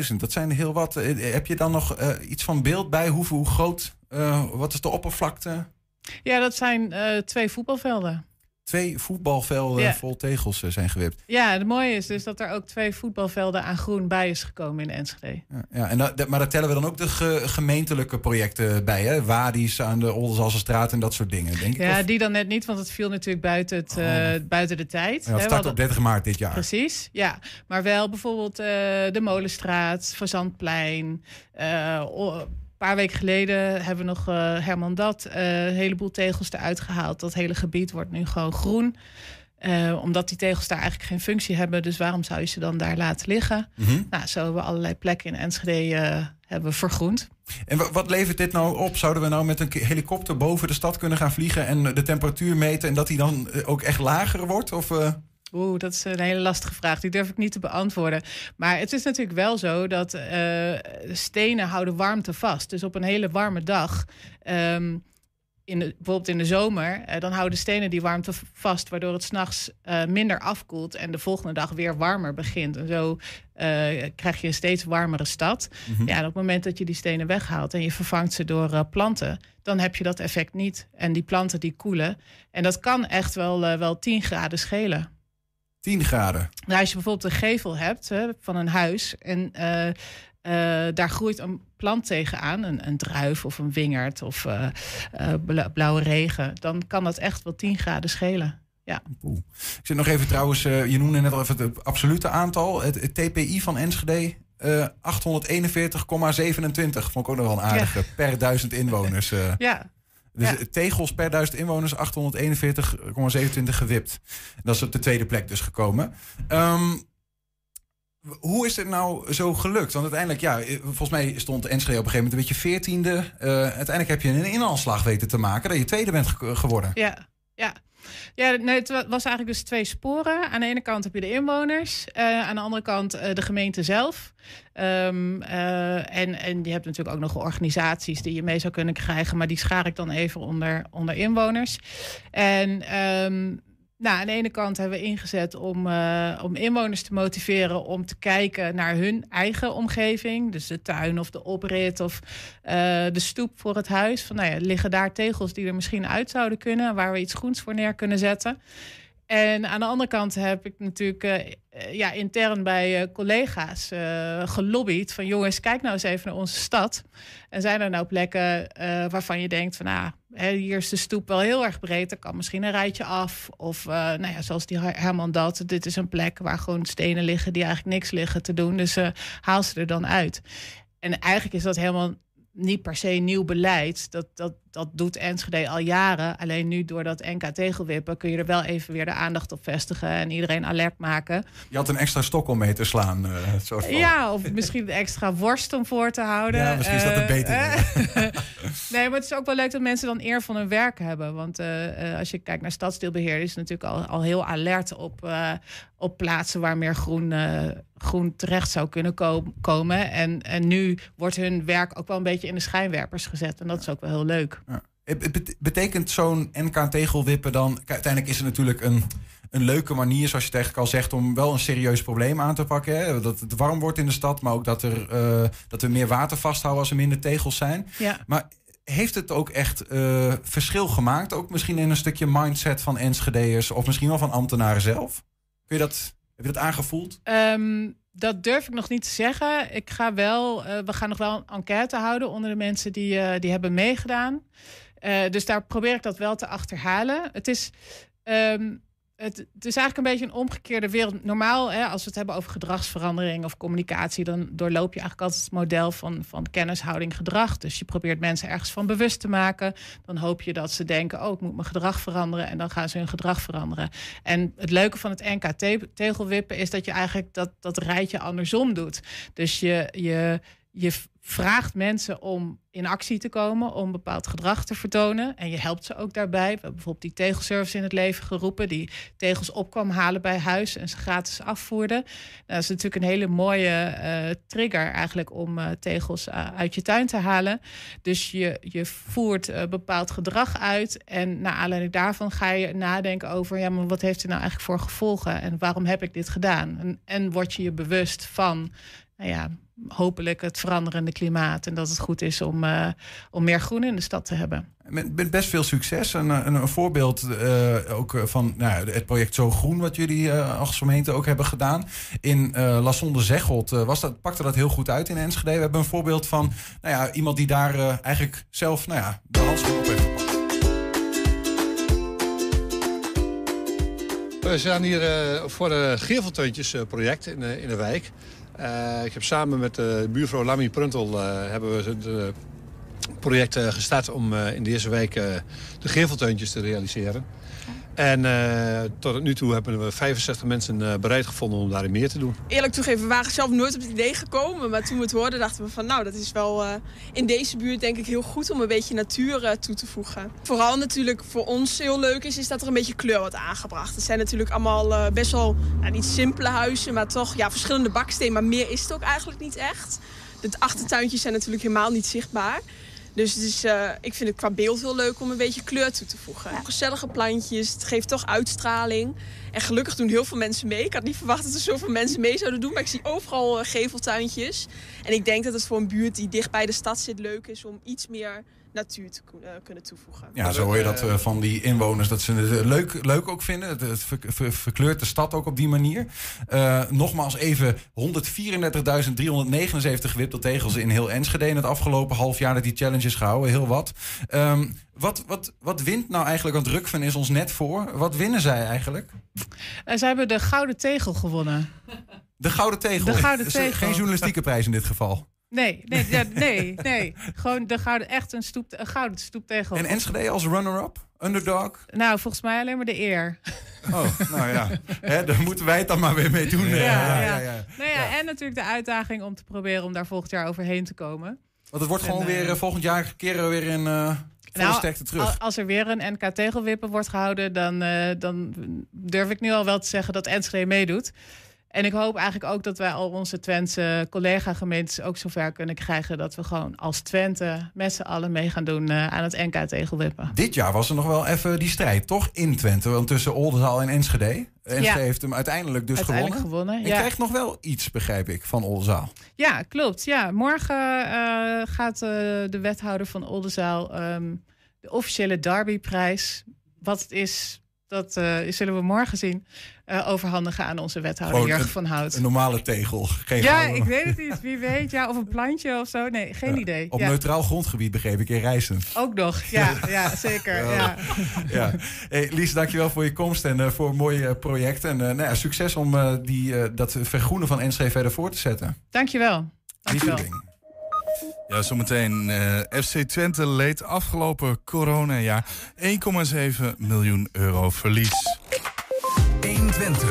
134.000, dat zijn heel wat. Eh, Heb je dan nog eh, iets van beeld bij? Hoe, hoe groot, eh, wat is de oppervlakte? Ja, dat zijn eh, twee voetbalvelden. Twee voetbalvelden Ja. vol tegels eh, zijn gewipt. Ja, het mooie is dus dat er ook twee voetbalvelden aan groen bij is gekomen in Enschede. Ja, ja, en dat, maar daar tellen we dan ook de ge- gemeentelijke projecten bij, hè? Wadi's aan de Oldenzalenstraat en dat soort dingen, denk ik. Ja, die dan net niet, want het viel natuurlijk buiten, het, eh, buiten de tijd. Ja, het start op 30 maart dit jaar. Precies, ja. Maar wel bijvoorbeeld eh, de Molenstraat, o- een paar weken geleden hebben we nog eh, Herman Dat eh, een heleboel tegels eruit gehaald. Dat hele gebied wordt nu gewoon groen. Eh, omdat die tegels daar eigenlijk geen functie hebben. Dus waarom zou je ze dan daar laten liggen? Mhm. Nou, zo hebben we allerlei plekken in Enschede hebben vergroend. En wa- wat levert dit nou op? Zouden we nou met een helikopter boven de stad kunnen gaan vliegen en de temperatuur meten en dat die dan ook echt lager wordt? Of, Oeh, dat is een hele lastige vraag. Die durf ik niet te beantwoorden. Maar het is natuurlijk wel zo dat eh, stenen houden warmte vast. Dus op een hele warme dag, ehm, in de, bijvoorbeeld in de zomer, eh, dan houden stenen die warmte vast, waardoor het s'nachts nachts minder afkoelt en de volgende dag weer warmer begint. En zo krijg je een steeds warmere stad. Mhm. Ja, en op het moment dat je die stenen weghaalt en je vervangt ze door planten, dan heb je dat effect niet. En die planten die koelen. En dat kan echt wel, wel 10 graden schelen. 10 graden. Nou, als je bijvoorbeeld een gevel hebt hè, van een huis en eh, eh, daar groeit een plant tegenaan, een, een druif of een wingerd of eh, bla- blauwe regen, dan kan dat echt wel 10 graden schelen. Ja. Ik zit nog even trouwens, je noemde net al even het absolute aantal. Het, het TPI van Enschede, eh 841,27. Vond ik ook nog wel een aardige. Per duizend inwoners. eh. Ja. Dus Ja. tegels per duizend inwoners 841,27 gewipt. Dat is op de tweede plek dus gekomen. Ehm, hoe is het nou zo gelukt? Want uiteindelijk, ja, eh, volgens mij stond Enschede op een gegeven moment een beetje veertiende. Eh uiteindelijk heb je een inhaalslag weten te maken dat je tweede bent ge- geworden. Ja, ja. Ja, nee, het wa- was eigenlijk dus twee sporen. Aan de ene kant heb je de inwoners, eh, aan de andere kant eh, de gemeente zelf. Ehm, eh, en, en je hebt natuurlijk ook nog organisaties die je mee zou kunnen krijgen, maar die schaar ik dan even onder, onder inwoners. En ehm, nou, aan de ene kant hebben we ingezet om, eh, om inwoners te motiveren om te kijken naar hun eigen omgeving. Dus de tuin of de oprit of eh, de stoep voor het huis. Van, nou ja, liggen daar tegels die er misschien uit zouden kunnen, waar we iets groens voor neer kunnen zetten. En aan de andere kant heb ik natuurlijk uh, ja, intern bij collega's uh, gelobbyd van jongens, kijk nou eens even naar onze stad. En zijn er nou plekken waarvan je denkt van ah, hier is de stoep wel heel erg breed, er kan misschien een rijtje af. Of nou ja, zoals die Herman dat, dit is een plek waar gewoon stenen liggen die eigenlijk niks liggen te doen. Dus haal ze er dan uit. En eigenlijk is dat helemaal niet per se nieuw beleid. Dat, dat, dat doet Enschede al jaren. Alleen nu door dat NK tegelwippen kun je er wel even weer de aandacht op vestigen en iedereen alert maken. Je had een extra stok om mee te slaan. Uh, soort van. Ja, of misschien een extra worst om voor te houden. Ja, misschien is dat een eh, beter. Uh, nee, maar het is ook wel leuk dat mensen dan eer van hun werk hebben. Want als je kijkt naar stadsdeelbeheer, is het natuurlijk al, al heel alert op, op plaatsen waar meer groen, groen terecht zou kunnen komen. En, en nu wordt hun werk ook wel een beetje in de schijnwerpers gezet. En dat is ook wel heel leuk. Betekent zo'n NK tegelwippen dan... Uiteindelijk is het natuurlijk een, een leuke manier, zoals je het eigenlijk al zegt... om wel een serieus probleem aan te pakken. Hè? Dat het warm wordt in de stad, maar ook dat, er, uh, dat we meer water vasthouden... als er minder tegels zijn. Ja. Maar heeft het ook echt uh, verschil gemaakt? Ook misschien in een stukje mindset van Enschede'ers... of misschien wel van ambtenaren zelf? Kun je dat, heb je dat aangevoeld? Um, dat durf ik nog niet te zeggen. Ik ga wel, uh, we gaan nog wel een enquête houden onder de mensen die, uh, die hebben meegedaan. Uh, dus daar probeer ik dat wel te achterhalen. Het is, um, het, is eigenlijk een beetje een omgekeerde wereld. Normaal, hè, als we het hebben over gedragsverandering of communicatie, dan doorloop je eigenlijk altijd het model van, van kennishouding gedrag. Dus je probeert mensen ergens van bewust te maken. Dan hoop je dat ze denken: oh, ik moet mijn gedrag veranderen. En dan gaan ze hun gedrag veranderen. En het leuke van het NK tegelwippen is dat je eigenlijk dat, dat rijtje andersom doet. Dus je. je je vraagt mensen om in actie te komen, om bepaald gedrag te vertonen. En je helpt ze ook daarbij. We hebben bijvoorbeeld die tegelservice in het leven geroepen, die tegels opkwam halen bij huis en ze gratis afvoerde. Nou, dat is natuurlijk een hele mooie uh, trigger eigenlijk om uh, tegels uh, uit je tuin te halen. Dus je, je voert bepaald gedrag uit en naar aanleiding daarvan ga je nadenken over, ja, maar wat heeft er nou eigenlijk voor gevolgen en waarom heb ik dit gedaan? En, en word je je bewust van, nou ja, hopelijk het veranderende klimaat. En dat het goed is om, uh, om meer groen in de stad te hebben. Met best veel succes. Een, een, een voorbeeld uh, ook van nou, het project Zo Groen, wat jullie uh, als gemeente ook hebben gedaan. In uh, Lasson de Zegelt was dat, pakte dat heel goed uit in Enschede. We hebben een voorbeeld van nou ja, iemand die daar eigenlijk zelf nou ja, de handschoen op heeft gepakt. We zijn hier voor het Gevelteuntjesproject in, in de wijk. Uh, ik heb samen met uh, buurvrouw Lammy Pruntel uh, hebben we het project gestart om in de eerste week de gevelteuntjes te realiseren. En uh, tot nu toe hebben we 65 mensen uh, bereid gevonden om daarin meer te doen. Eerlijk toegeven, we waren zelf nooit op het idee gekomen. Maar toen we het hoorden dachten we van nou, dat is wel uh, in deze buurt denk ik heel goed om een beetje natuur toe te voegen. Vooral natuurlijk voor ons heel leuk is, is dat er een beetje kleur wordt aangebracht. Het zijn natuurlijk allemaal best wel nou, niet simpele huizen, maar toch ja, verschillende bakstenen. Maar meer is het ook eigenlijk niet echt. De achtertuintjes zijn natuurlijk helemaal niet zichtbaar. Dus het is, uh, ik vind het qua beeld heel leuk om een beetje kleur toe te voegen. Gezellige plantjes, het geeft toch uitstraling. En gelukkig doen heel veel mensen mee. Ik had niet verwacht dat er zoveel mensen mee zouden doen. Maar ik zie overal uh, geveltuintjes. En ik denk dat het voor een buurt die dicht bij de stad zit leuk is om iets meer natuur te uh, kunnen toevoegen. Ja, zo hoor je dat uh, van die inwoners, dat ze het leuk, leuk ook vinden. Het, het ver, verkleurt de stad ook op die manier. Uh, nogmaals even 134.379 wippeltegels in heel Enschede in het afgelopen half jaar dat die challenge is gehouden. Heel wat. Um, wat, wat, wat wint nou eigenlijk, want Rukven is ons net voor. Wat winnen zij eigenlijk? Uh, zij hebben de Gouden Tegel gewonnen. De Gouden Tegel? De Gouden Tegel. Geen journalistieke prijs in dit geval. Nee, nee, ja, nee, nee. Gewoon de gouden, echt een, stoep, een gouden stoeptegel. En Enschede als runner-up? Underdog? Nou, volgens mij alleen maar de eer. Oh, nou ja. Daar moeten wij het dan maar weer mee doen. Ja, ja, ja. ja, Nou ja, En natuurlijk de uitdaging om te proberen om daar volgend jaar overheen te komen. Want het wordt gewoon weer, uh, volgend jaar keren we weer in... Uh, nou, terug. Als er weer een NK tegelwippen wordt gehouden, dan, uh, dan durf ik nu al wel te zeggen dat Enschede meedoet. En ik hoop eigenlijk ook dat wij al onze Twentse collega-gemeentes ook zover kunnen krijgen dat we gewoon als Twente met z'n allen mee gaan doen uh, aan het NK tegelwippen. Dit jaar was er nog wel even die strijd, toch? In Twente, want tussen Oldenzaal en Enschede. Enschede ja. heeft hem uiteindelijk dus uiteindelijk gewonnen. gewonnen ja. Krijgt nog wel iets, begrijp ik, van Oldenzaal. Ja, klopt. Ja, morgen uh, gaat uh, de wethouder van Oldenzaal um, de officiële derbyprijs. Wat het is, Dat uh, zullen we morgen zien. Uh, overhandigen aan onze wethouder Jurgen van Hout. Een normale tegel. Geen ja, ik weet het niet. Wie weet. Ja, of een plantje of zo. Nee, geen idee. Op neutraal grondgebied begreep ik in Rijssen. Ook nog. Ja, ja zeker. Ja. ja. Hey, Lies, dankjewel voor je komst en uh, voor een mooi project. En nou ja, succes om die, dat vergroenen van NC verder voor te zetten. Dankjewel. Dankjewel. Ja, zometeen. Uh, FC Twente leed afgelopen coronajaar 1,7 miljoen euro verlies. 120.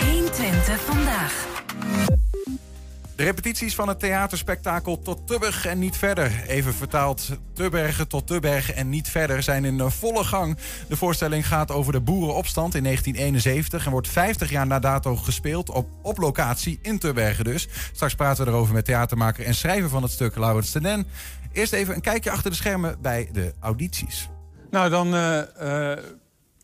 120 vandaag. De repetities van het theaterspektakel Tot Tubberg en niet verder. Even vertaald, Tubbergen tot Tubbergen en niet verder zijn in volle gang. De voorstelling gaat over de boerenopstand in 1971... en wordt 50 jaar na dato gespeeld op, op locatie in Tubbergen dus. Straks praten we erover met theatermaker en schrijver van het stuk, Laurens Tenen. Eerst even een kijkje achter de schermen bij de audities. Nou, dan... Uh, uh,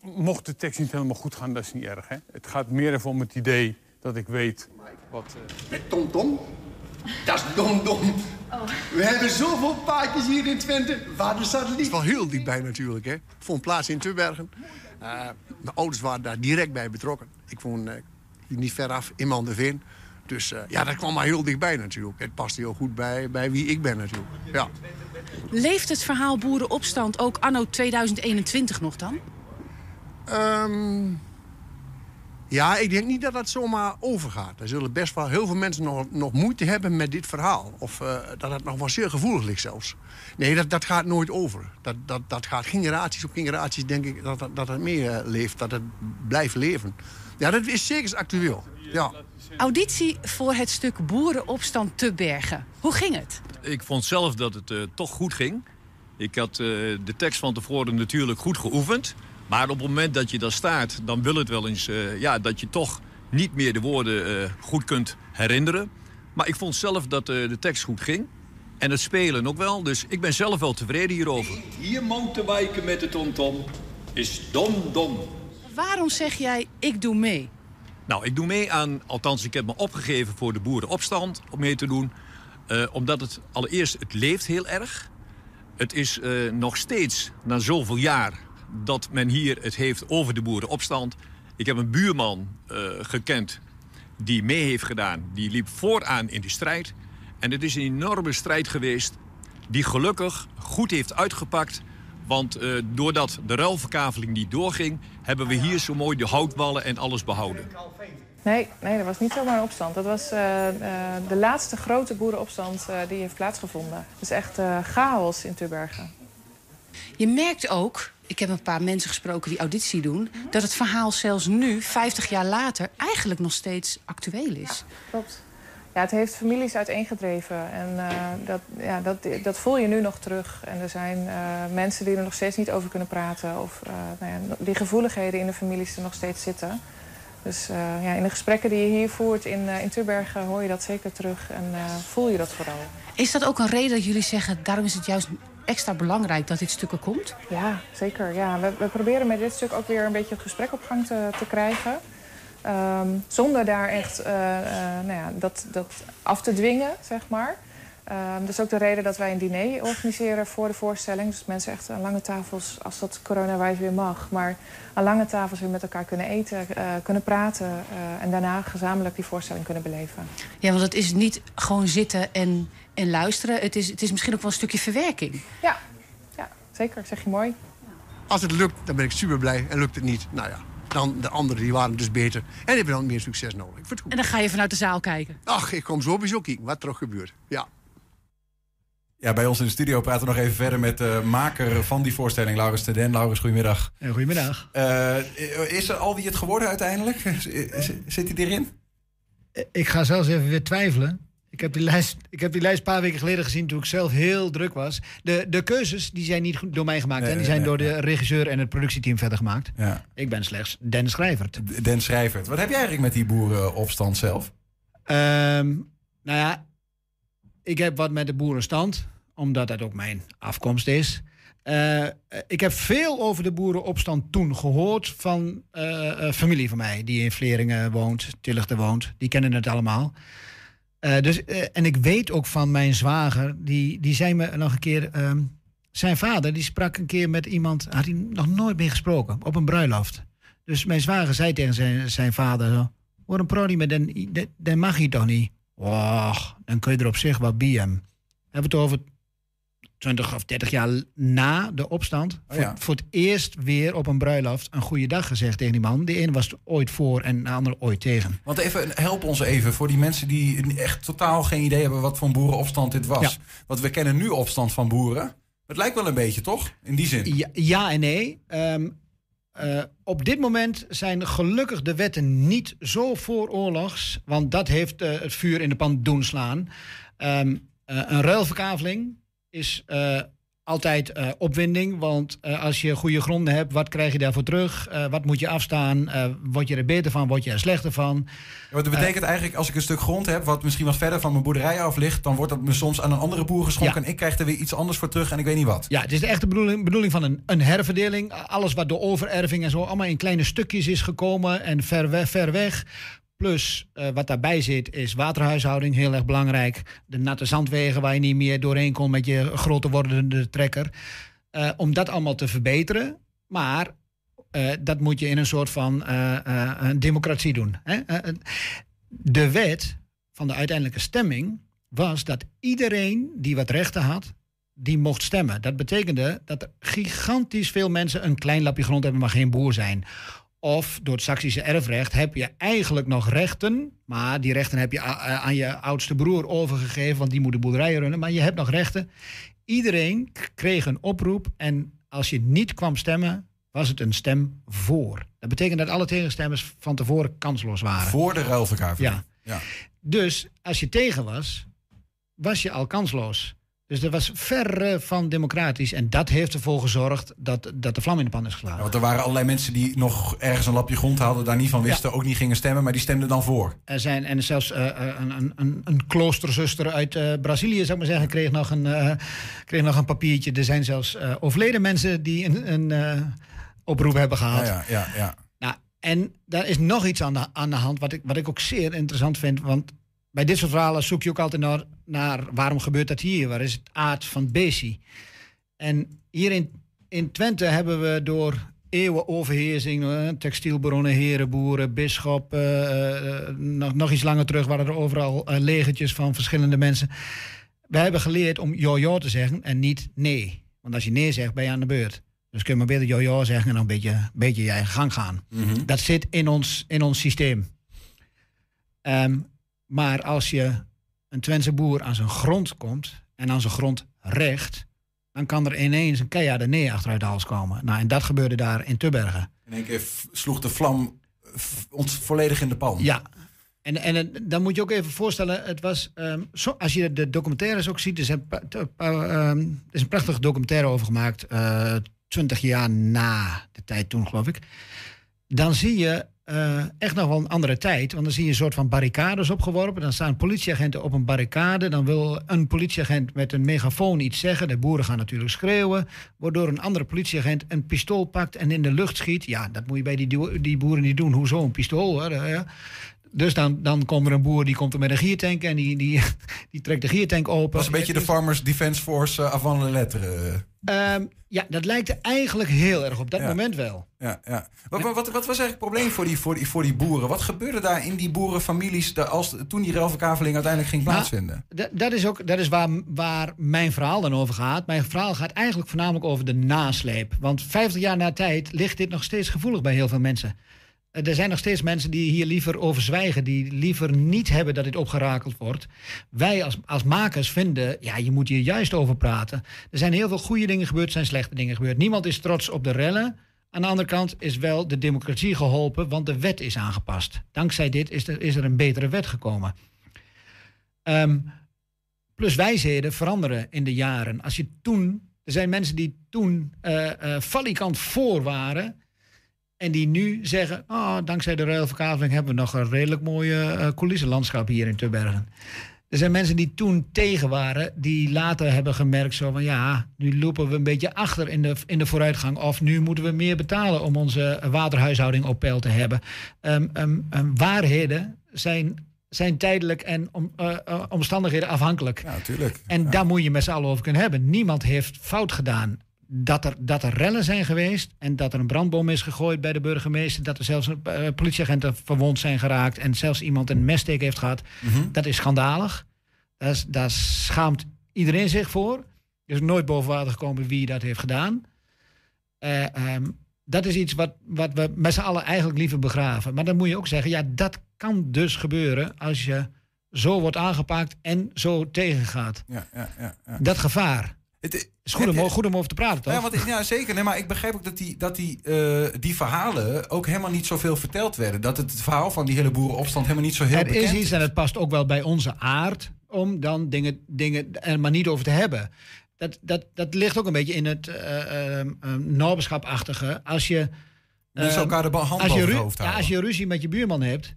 mocht de tekst niet helemaal goed gaan, dat is niet erg. Hè? Het gaat meer even om het idee dat ik weet wat... Uh... Met Tom Tom? Dat is dom dom. Oh. We hebben zoveel paardjes hier in Twente. Waar de satelliet? Het is wel heel dichtbij natuurlijk. Hè. Ik vond plaats in Tubbergen. Uh, mijn ouders waren daar direct bij betrokken. Ik woon uh, niet ver af, in Manderveen. Dus uh, ja, dat kwam maar heel dichtbij natuurlijk. Het past heel goed bij, bij wie ik ben natuurlijk. Ja. Leeft het verhaal boerenopstand ook anno 2021 nog dan? Um, ja, ik denk niet dat dat zomaar overgaat. Er zullen best wel heel veel mensen nog, nog moeite hebben met dit verhaal. Of uh, dat het nog wel zeer gevoelig ligt zelfs. Nee, dat, dat gaat nooit over. Dat, dat, dat gaat generaties op generaties, denk ik, dat, dat, dat het meer leeft. Dat het blijft leven. Ja, dat is zeker actueel. Ja. Auditie voor het stuk Boerenopstand te Bergen. Hoe ging het? Ik vond zelf dat het uh, toch goed ging. Ik had uh, de tekst van tevoren natuurlijk goed geoefend. Maar op het moment dat je daar staat, dan wil het wel eens uh, ja, dat je toch niet meer de woorden uh, goed kunt herinneren. Maar ik vond zelf dat uh, de tekst goed ging. En het spelen ook wel. Dus ik ben zelf wel tevreden hierover. Hier mountainbiken met de TomTom is dom dom. Waarom zeg jij ik doe mee? Nou, ik doe mee aan, althans ik heb me opgegeven voor de boerenopstand om mee te doen. omdat het allereerst, het leeft heel erg. Het is nog steeds, na zoveel jaar, dat men hier het heeft over de boerenopstand. Ik heb een buurman uh, gekend die mee heeft gedaan. Die liep vooraan in die strijd. En het is een enorme strijd geweest die gelukkig goed heeft uitgepakt. Want uh, doordat de ruilverkaveling niet doorging... hebben we hier zo mooi de houtwallen en alles behouden. Nee, nee, dat was niet zomaar een opstand. Dat was uh, de laatste grote boerenopstand die heeft plaatsgevonden. Is echt chaos in Tubbergen. Je merkt ook ik heb een paar mensen gesproken die auditie doen... dat het verhaal zelfs nu, 50 jaar later, eigenlijk nog steeds actueel is. Ja, klopt. Ja, het heeft families uiteengedreven. En uh, dat, ja, dat, dat voel je nu nog terug. En er zijn uh, mensen die er nog steeds niet over kunnen praten. Of uh, nou ja, die gevoeligheden in de families er nog steeds zitten. Dus ja, in de gesprekken die je hier voert in, in Turbergen hoor je dat zeker terug. En voel je dat vooral. Is dat ook een reden dat jullie zeggen... daarom is het juist extra belangrijk dat dit stuk er komt? Ja, zeker. Ja. We, we proberen met dit stuk ook weer een beetje het gesprek op gang te, te krijgen. Um, zonder daar echt uh, uh, nou ja, dat, dat af te dwingen, zeg maar. Um, dat is ook de reden dat wij een diner organiseren voor de voorstelling. Dus mensen echt aan lange tafels, als dat coronawijs weer mag... maar aan lange tafels weer met elkaar kunnen eten, uh, kunnen praten... en daarna gezamenlijk die voorstelling kunnen beleven. Ja, want het is niet gewoon zitten en en luisteren. Het is, het is misschien ook wel een stukje verwerking. Ja, ja zeker. Zeg je mooi. Als het lukt, dan ben ik super blij. En lukt het niet, nou ja, dan de anderen die waren dus beter. En hebben dan meer succes nodig. En dan ga je vanuit de zaal kijken? Ach, ik kom sowieso kijken wat er gebeurt. Ja. Ja, bij ons in de studio praten we nog even verder met de maker van die voorstelling, Laurens Teden. Laurens, goedemiddag. Goedemiddag. Uh, is er al wie het geworden uiteindelijk? Zit hij erin? Ik ga zelfs even weer twijfelen. Ik heb, die lijst, ik heb die lijst een paar weken geleden gezien toen ik zelf heel druk was. De, de keuzes die zijn niet goed door mij gemaakt. Nee, die zijn door de regisseur en het productieteam verder gemaakt. Ja. Ik ben slechts Den Schrijvert. Den Schrijvert. Wat heb jij eigenlijk met die boerenopstand zelf? Um, nou ja, ik heb wat met de boerenstand. Omdat dat ook mijn afkomst is. Uh, ik heb veel over de boerenopstand toen gehoord van uh, familie van mij. Die in Vleringen woont, Tilligde woont. Die kennen het allemaal. Uh, dus, uh, en ik weet ook van mijn zwager, die, die zei me nog een keer. Um, zijn vader die sprak een keer met iemand, had hij nog nooit meer gesproken, op een bruiloft. Dus mijn zwager zei tegen zijn, zijn vader... Waarom praat je met den, den mag je toch niet? Och, dan kun je er op zich wat bij hem. Hebben we het over 20 of 30 jaar na de opstand. Oh ja. voor, voor het eerst weer op een bruiloft een goede dag gezegd tegen die man. De ene was ooit voor en de andere ooit tegen. Want even, help ons even voor die mensen die echt totaal geen idee hebben wat voor een boerenopstand dit was. Want we kennen nu opstand van boeren. Het lijkt wel een beetje, toch? In die zin. Ja, ja en nee. Ehm, eh, op dit moment zijn gelukkig de wetten niet zo vooroorlogs. Want dat heeft eh, het vuur in de pan doen slaan. Ehm, eh, een ruilverkaveling is altijd opwinding. Want als je goede gronden hebt, wat krijg je daarvoor terug? wat moet je afstaan? word je er beter van? Word je er slechter van? Ja, dat betekent eigenlijk, als ik een stuk grond heb... wat misschien wat verder van mijn boerderij af ligt... dan wordt dat me soms aan een andere boer geschonken... en ik krijg er weer iets anders voor terug en ik weet niet wat. Ja, het is de echte bedoeling, bedoeling van een, een herverdeling. Alles wat door overerving en zo allemaal in kleine stukjes is gekomen... en ver, weg, ver weg. Plus, uh, wat daarbij zit, is waterhuishouding, heel erg belangrijk. De natte zandwegen waar je niet meer doorheen komt met je groter wordende trekker. Uh, om dat allemaal te verbeteren. Maar uh, dat moet je in een soort van een democratie doen. Hè? de wet van de uiteindelijke stemming was dat iedereen die wat rechten had, die mocht stemmen. Dat betekende dat er gigantisch veel mensen een klein lapje grond hebben, maar geen boer zijn. Of door het Saksische erfrecht heb je eigenlijk nog rechten. Maar die rechten heb je aan je oudste broer overgegeven, want die moet de boerderijen runnen. Maar je hebt nog rechten. Iedereen kreeg een oproep. En als je niet kwam stemmen, was het een stem voor. Dat betekent dat alle tegenstemmers van tevoren kansloos waren. Voor de ruilverkaveling? Ja. ja. Dus als je tegen was, was je al kansloos. Dus dat was ver van democratisch. En dat heeft ervoor gezorgd dat, dat de vlam in de pan is geslagen. Ja, want er waren allerlei mensen die nog ergens een lapje grond hadden, daar niet van wisten, ook niet gingen stemmen, maar die stemden dan voor. Er zijn, en zelfs uh, een, een, een kloosterzuster uit uh, Brazilië, zou ik maar zeggen, kreeg nog een, uh, kreeg nog een papiertje. Er zijn zelfs overleden mensen die een, een oproep hebben gehad. Ja, ja, ja, Nou, en daar is nog iets aan de, aan de hand, wat ik, wat ik ook zeer interessant vind. Want bij dit soort verhalen zoek je ook altijd naar, naar waarom gebeurt dat hier? Waar is het aard van Besi? En hier in, in Twente hebben we door eeuwen overheersing, uh, textielbronnen, herenboeren, bisschop, uh, nog, nog iets langer terug waren er overal uh, legertjes van verschillende mensen. We hebben geleerd om jojo te zeggen en niet nee. Want als je nee zegt, ben je aan de beurt. Dus kun je maar beter jojo zeggen en dan een beetje, beetje je eigen gang gaan. Mm -hmm. Dat zit in ons, in ons systeem. Um, maar als je een Twentse boer aan zijn grond komt en aan zijn grond recht, dan kan er ineens een keiharde nee achteruit de hals komen. Nou, en dat gebeurde daar in Tubbergen. In één keer sloeg de vlam ons volledig in de pan. Ja. En, en dan moet je ook even voorstellen, het was, um, zo, als je de documentaires ook ziet, er is een, um, er is een prachtige documentaire over gemaakt, uh, twintig jaar na de tijd toen, geloof ik. Dan zie je uh, echt nog wel een andere tijd. Want dan zie je een soort van barricades opgeworpen. Dan staan politieagenten op een barricade. Dan wil een politieagent met een megafoon iets zeggen. De boeren gaan natuurlijk schreeuwen. Waardoor een andere politieagent een pistool pakt en in de lucht schiet. Ja, dat moet je bij die, die boeren niet doen. Hoezo een pistool? Hè? Dus dan, dan komt er een boer die komt er met een giertank en die, die, die trekt de giertank open. Dat was een beetje de Farmers Defence Force uh, avant lettre. Um, ja, dat lijkt er eigenlijk heel erg op dat ja. moment wel. Ja, ja. Wat, wat, wat, was eigenlijk het probleem voor die, voor, die, voor die boeren? Wat gebeurde daar in die boerenfamilies de, als, toen die ruilverkaveling uiteindelijk ging plaatsvinden? Nou, dat is ook dat is waar, waar mijn verhaal dan over gaat. Mijn verhaal gaat eigenlijk voornamelijk over de nasleep. Want 50 jaar na tijd ligt dit nog steeds gevoelig bij heel veel mensen. Er zijn nog steeds mensen die hier liever over zwijgen, die liever niet hebben dat dit opgerakeld wordt. Wij als, als makers vinden, ja, je moet hier juist over praten. Er zijn heel veel goede dingen gebeurd, er zijn slechte dingen gebeurd. Niemand is trots op de rellen. Aan de andere kant is wel de democratie geholpen, want de wet is aangepast. Dankzij dit is er, is er een betere wet gekomen. Um, plus wijsheden veranderen in de jaren. Als je toen, er zijn mensen die toen uh, uh, valikant voor waren en die nu zeggen, oh, dankzij de ruilverkaveling hebben we nog een redelijk mooie uh, coulissenlandschap hier in Tubbergen. Er zijn mensen die toen tegen waren, die later hebben gemerkt zo van ja, nu lopen we een beetje achter in de, in de vooruitgang. Of nu moeten we meer betalen om onze waterhuishouding op peil te hebben. Um, um, um, waarheden zijn, zijn tijdelijk en om, uh, uh, omstandigheden afhankelijk. Ja, natuurlijk. En ja. daar moet je met z'n allen over kunnen hebben. Niemand heeft fout gedaan dat er, dat er rellen zijn geweest en dat er een brandboom is gegooid bij de burgemeester, dat er zelfs uh, politieagenten verwond zijn geraakt en zelfs iemand een messteek heeft gehad, Mhm. dat is schandalig. Daar, is- daar schaamt iedereen zich voor. Er is nooit boven water gekomen wie dat heeft gedaan. Eh, ehm, dat is iets wat, wat we met z'n allen eigenlijk liever begraven. Maar dan moet je ook zeggen, ja, dat kan dus gebeuren als je zo wordt aangepakt en zo tegengaat. Ja, ja, ja, ja. Dat gevaar. Het is goed om, goed om over te praten, toch? Ja, want, ja, zeker. Nee, maar ik begrijp ook dat die, dat die, eh, die verhalen ook helemaal niet zoveel verteld werden. Dat het verhaal van die hele boerenopstand helemaal niet zo heel er bekend is iets en het past ook wel bij onze aard om dan dingen, dingen er maar niet over te hebben. Dat, dat, dat ligt ook een beetje in het uh, naberschapachtige. Als je. Hand als je boven het ru- ja, als je ruzie met je buurman hebt,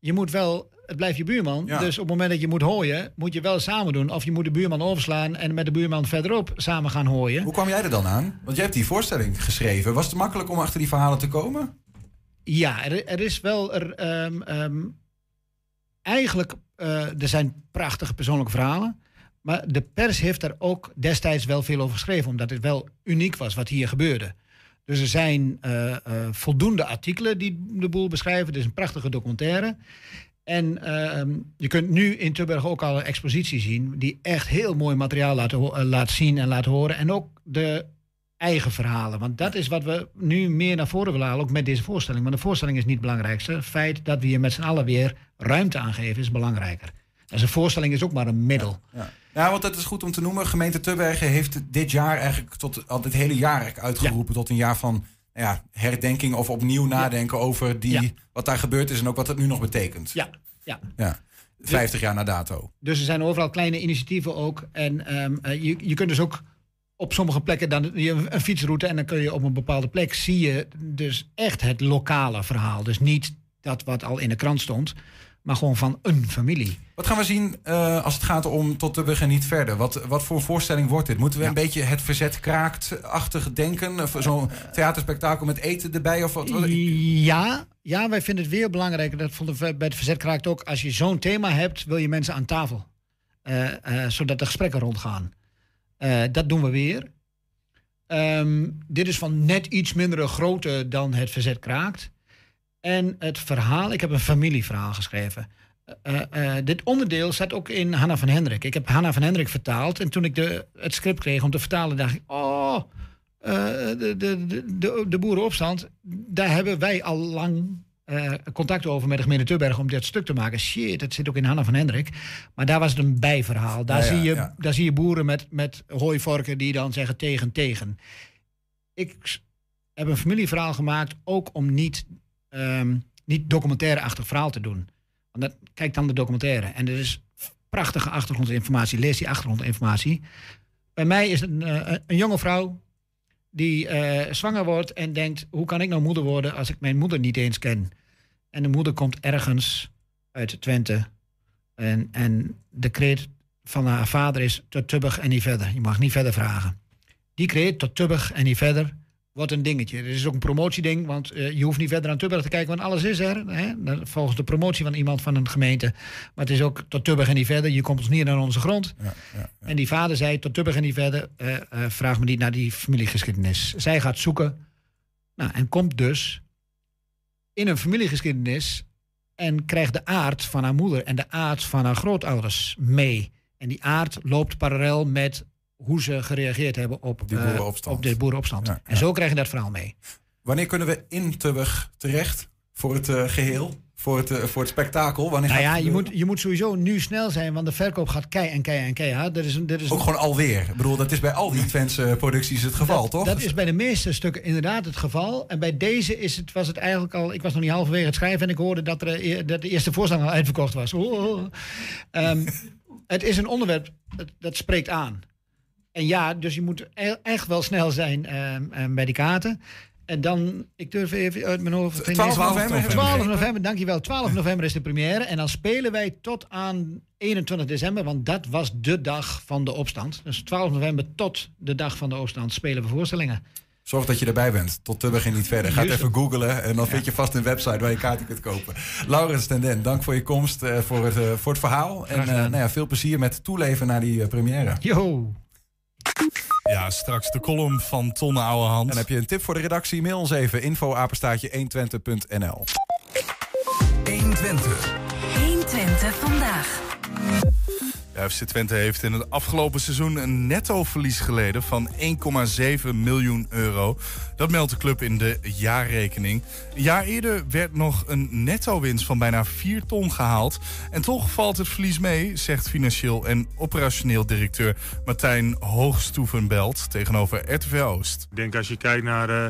je moet wel. Het blijft je buurman. Ja. Dus op het moment dat je moet hooien, moet je wel samen doen. Of je moet de buurman overslaan en met de buurman verderop samen gaan hooien. Hoe kwam jij er dan aan? Want jij hebt die voorstelling geschreven. Was het makkelijk om achter die verhalen te komen? Ja, er, er is wel. Er, ehm, ehm, eigenlijk, eh, er zijn prachtige persoonlijke verhalen. Maar de pers heeft er ook destijds wel veel over geschreven, omdat het wel uniek was wat hier gebeurde. Dus er zijn eh, eh, voldoende artikelen die de boel beschrijven. Het is een prachtige documentaire. En ehm, je kunt nu in Tilburg ook al een expositie zien... die echt heel mooi materiaal eh, laat zien en laat horen. En ook de eigen verhalen. Want dat is wat we nu meer naar voren willen halen, ook met deze voorstelling. Want de voorstelling is niet het belangrijkste. Het feit dat we hier met z'n allen weer ruimte aan geven is belangrijker. Dus een voorstelling is ook maar een middel. Ja, want dat is goed om te noemen. Gemeente Tubbergen heeft dit jaar eigenlijk tot al dit hele jaar eigenlijk uitgeroepen tot een jaar van nou ja, herdenking of opnieuw nadenken over die, wat daar gebeurd is en ook wat het nu nog betekent. Ja, ja. Ja. 50 jaar na dato. Dus er zijn overal kleine initiatieven ook. En ehm, eh, je, je kunt dus ook op sommige plekken dan een fietsroute en dan kun je op een bepaalde plek zie je dus echt het lokale verhaal. Dus niet dat wat al in de krant stond, maar gewoon van een familie. Wat gaan we zien eh, als het gaat om tot Tubbergen niet verder? Wat, wat voor voorstelling wordt dit? Moeten we een beetje het verzet kraakt-achtig denken? Of Zo'n theaterspektakel met eten erbij? Of wat? Ja, ja, wij vinden het weer belangrijk. Dat vonden we bij het Verzet Kraakt ook. Als je zo'n thema hebt, wil je mensen aan tafel. Eh, eh, zodat de gesprekken rondgaan. Eh, dat doen we weer. Ehm, dit is van net iets mindere grootte dan het Verzet Kraakt. En het verhaal, ik heb een familieverhaal geschreven. Eh, eh, dit onderdeel zat ook in Hanna van Hendrik. Ik heb Hanna van Hendrik vertaald. En toen ik de, het script kreeg om te vertalen, dacht ik... Oh, eh, de, de, de, de, boerenopstand, daar hebben wij al lang eh, contact over met de gemeente Tubberg om dit stuk te maken. Shit, dat zit ook in Hanna van Hendrik. Maar daar was het een bijverhaal. Daar, Ja, zie, je, ja. daar zie je boeren met, met hooivorken die dan zeggen tegen, tegen. Ik heb een familieverhaal gemaakt ook om niet, ehm niet documentaire-achtig verhaal te doen. Want kijk dan de documentaire. En er is prachtige achtergrondinformatie. Lees die achtergrondinformatie. Bij mij is een, eh, een jonge vrouw die eh, zwanger wordt en denkt: hoe kan ik nou moeder worden als ik mijn moeder niet eens ken? En de moeder komt ergens uit Twente. En, en de kreet van haar vader is tot Tubbig en niet verder. Je mag niet verder vragen. Die kreet tot Tubbig en niet verder wordt een dingetje. Er is ook een promotieding, want eh, je hoeft niet verder aan Tubbig te kijken, want alles is er. Hè? Volgens de promotie van iemand van een gemeente. Maar het is ook tot Tubbig en niet verder. Je komt ons niet naar onze grond. En die vader zei tot Tubbig en niet verder. eh, eh, vraag me niet naar die familiegeschiedenis. Zij gaat zoeken. Nou, en komt dus in een familiegeschiedenis. En krijgt de aard van haar moeder en de aard van haar grootouders mee. En die aard loopt parallel met hoe ze gereageerd hebben op, Die eh, boerenopstand. op de boerenopstand. En zo krijg je dat verhaal mee. Wanneer kunnen we in Tubberg terecht voor het eh, geheel? Voor het, eh, voor het spektakel? Wanneer Nou ja, je moet, je moet sowieso nu snel zijn, want de verkoop gaat kei en kei en keihard. Er is een, er is Ook een- gewoon alweer. Ik bedoel, dat is bij al die Twentse producties het geval, toch? Dat is bij de meeste stukken inderdaad het geval. En bij deze is het, was het eigenlijk al... Ik was nog niet halverwege het schrijven... en ik hoorde dat, er, dat de eerste voorstelling al uitverkocht was. Oh, oh. Ehm, het is een onderwerp dat, dat spreekt aan. En ja, dus je moet e- echt wel snel zijn ehm, ehm, bij die kaarten. En dan, ik durf even uit mijn hoofd... 12 november. 12 november, dankjewel. 12 november is de première. En dan spelen wij tot aan 21 december. Want dat was de dag van de opstand. Dus 12 november tot de dag van de opstand spelen we voorstellingen. Zorg dat je erbij bent. Tot Tubberg en niet verder. Ga even googlen en dan vind je vast een website waar je kaarten kunt kopen. Laurens ten Den, dank voor je komst, eh, voor, het, eh, voor het verhaal. En eh, nou ja, veel plezier met toeleven naar die première. Yo! Ja, straks de column van Tonne Ouwehand. En heb je een tip voor de redactie? Mail ons even info apenstaatje 120.nl. 120. 120 vandaag. FC Twente heeft in het afgelopen seizoen een nettoverlies geleden van 1,7 miljoen euro. Dat meldt de club in de jaarrekening. Een jaar eerder werd nog een netto-winst van bijna 4 ton gehaald. En toch valt het verlies mee, zegt financieel en operationeel directeur Martijn Hoogstoevenbelt tegenover RTV Oost. Ik denk als je kijkt naar uh,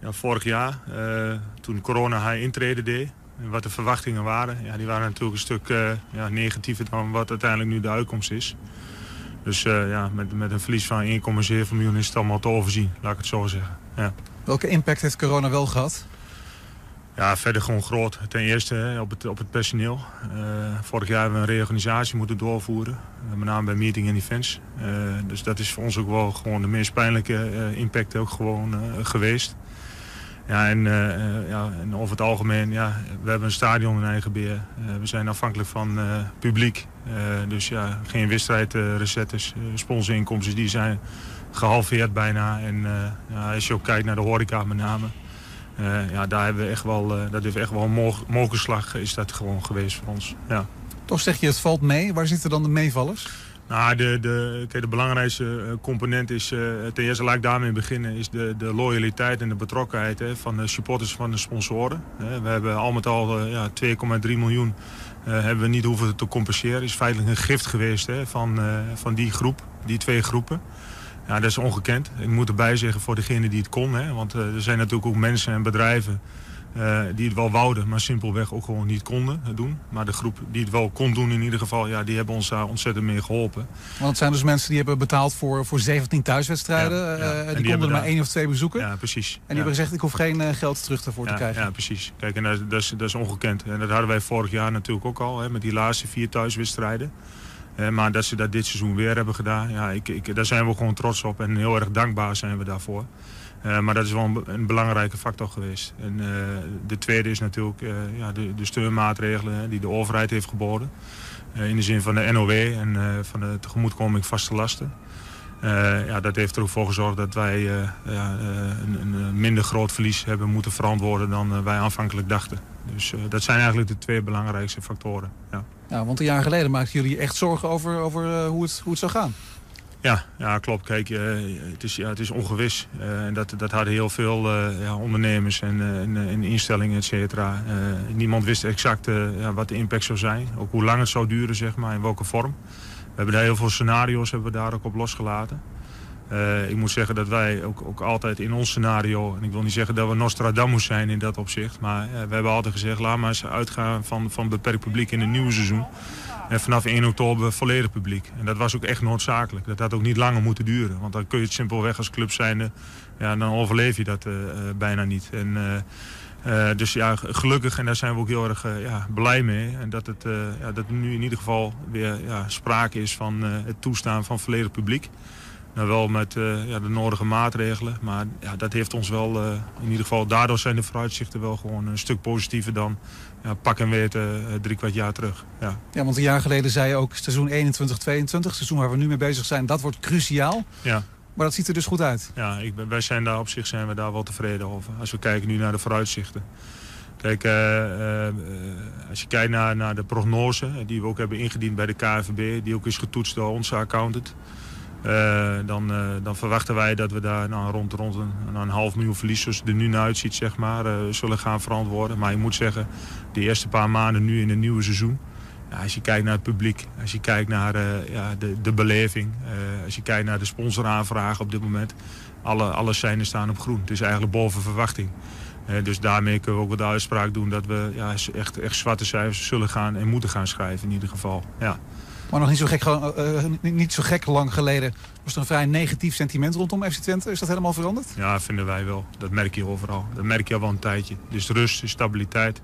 ja, vorig jaar, uh, toen corona haar intrede deed en wat de verwachtingen waren, ja, die waren natuurlijk een stuk uh, ja, negatiever dan wat uiteindelijk nu de uitkomst is. Dus uh, ja, met, met een verlies van 1,7 miljoen is het allemaal te overzien, laat ik het zo zeggen. Ja. Welke impact heeft corona wel gehad? Ja, verder gewoon groot. Ten eerste op, het, op het personeel. Uh, vorig jaar hebben we een reorganisatie moeten doorvoeren. met name bij meeting en events. dus dat is voor ons ook wel gewoon de meest pijnlijke impact ook gewoon geweest. Ja, en, uh, ja, en over het algemeen, ja, we hebben een stadion in eigen beheer. Uh, we zijn afhankelijk van publiek. dus ja, geen wedstrijdrecettes, sponsorinkomsten, die zijn gehalveerd bijna. En ja, als je ook kijkt naar de horeca met name. ja, daar hebben we echt wel, dat heeft echt wel een mokerslag is dat gewoon geweest voor ons. Ja. Toch zeg je het valt mee. Waar zitten dan de meevallers? Nou, de, de, de belangrijkste eh, component is, ten eerste laat ik daarmee beginnen, is de, de loyaliteit en de betrokkenheid hè, van de supporters van de sponsoren. We hebben al met al uh, ja, 2,3 miljoen hebben we niet hoeven te compenseren. is feitelijk een gift geweest hè, van, van die groep, die twee groepen. Ja, dat is ongekend. Ik moet erbij zeggen voor degene die het kon. Hè, want er zijn natuurlijk ook mensen en bedrijven uh, die het wel wouden, maar simpelweg ook gewoon niet konden doen. Maar de groep die het wel kon doen in ieder geval, ja, die hebben ons daar ontzettend mee geholpen. Want het zijn dus mensen die hebben betaald voor, voor 17 thuiswedstrijden. Ja, ja. Uh, die, die konden er maar één of twee bezoeken. Ja, precies. En die hebben gezegd, ik hoef geen uh, geld terug daarvoor te krijgen. Ja, precies. Kijk, en dat, dat, is, dat is ongekend. En dat hadden wij vorig jaar natuurlijk ook al, hè, met die laatste vier thuiswedstrijden. maar dat ze dat dit seizoen weer hebben gedaan, ja, ik, ik, daar zijn we gewoon trots op. En heel erg dankbaar zijn we daarvoor. Uh, maar dat is wel een, een, belangrijke factor geweest. En uh, de tweede is natuurlijk uh, ja, de, de, steunmaatregelen die de overheid heeft geboden. in de zin van de NOW en van de tegemoetkoming vaste lasten. ja, dat heeft er ook voor gezorgd dat wij een, een, minder groot verlies hebben moeten verantwoorden dan wij aanvankelijk dachten. Dus dat zijn eigenlijk de twee belangrijkste factoren. Ja. ja, want een jaar geleden maakten jullie echt zorgen over, over hoe, het, hoe het zou gaan. Ja, ja klopt. Kijk, uh, het, is, ja, het is ongewis. Uh, en dat, dat hadden heel veel uh, ja, ondernemers en, en, instellingen, et cetera. niemand wist exact ja, wat de impact zou zijn. Ook hoe lang het zou duren, zeg maar, in welke vorm. We hebben daar heel veel scenario's hebben we daar ook op losgelaten. ik moet zeggen dat wij ook, ook altijd in ons scenario... en ik wil niet zeggen dat we Nostradamus zijn in dat opzicht... maar we hebben altijd gezegd, laat maar eens uitgaan van, van beperkt publiek in het nieuwe seizoen. En vanaf 1 oktober volledig publiek. En dat was ook echt noodzakelijk. Dat had ook niet langer moeten duren. Want dan kun je het simpelweg als club zijnde... Ja, dan overleef je dat uh, bijna niet. En, uh, dus ja, gelukkig, en daar zijn we ook heel erg ja, blij mee. En dat, het, ja, dat er nu in ieder geval weer ja, sprake is van het toestaan van volledig publiek. Nou, wel met ja, de nodige maatregelen. Maar ja, dat heeft ons wel, in ieder geval, daardoor zijn de vooruitzichten wel gewoon een stuk positiever dan ja, pak en weten uh, drie kwart jaar terug. Ja. ja, want een jaar geleden zei je ook seizoen 21-22, seizoen waar we nu mee bezig zijn, dat wordt cruciaal. Ja. Maar dat ziet er dus goed uit. Ja, ik, wij zijn daar op zich zijn we daar wel tevreden over. Als we kijken nu naar de vooruitzichten. Kijk, uh, uh, als je kijkt naar, naar de prognose die we ook hebben ingediend bij de KNVB... die ook is getoetst door onze accountant... Uh, dan, uh, dan, verwachten wij dat we daar nou, rond, rond een, een, half miljoen verlies, zoals het er nu naar uitziet, zeg maar, uh, zullen gaan verantwoorden. Maar je moet zeggen, de eerste paar maanden nu in het nieuwe seizoen, als je kijkt naar het publiek, als je kijkt naar ja, de, de beleving, als je kijkt naar de sponsoraanvragen op dit moment, alle, alle staan op groen. Het is eigenlijk boven verwachting. dus daarmee kunnen we ook wel de uitspraak doen dat we ja, echt, echt zwarte cijfers zullen gaan en moeten gaan schrijven in ieder geval. Ja. Maar nog niet zo, gek, uh, niet zo gek lang geleden was er een vrij negatief sentiment rondom FC Twente. Is dat helemaal veranderd? Ja, vinden wij wel. Dat merk je overal. Dat merk je al wel een tijdje. Dus rust, stabiliteit.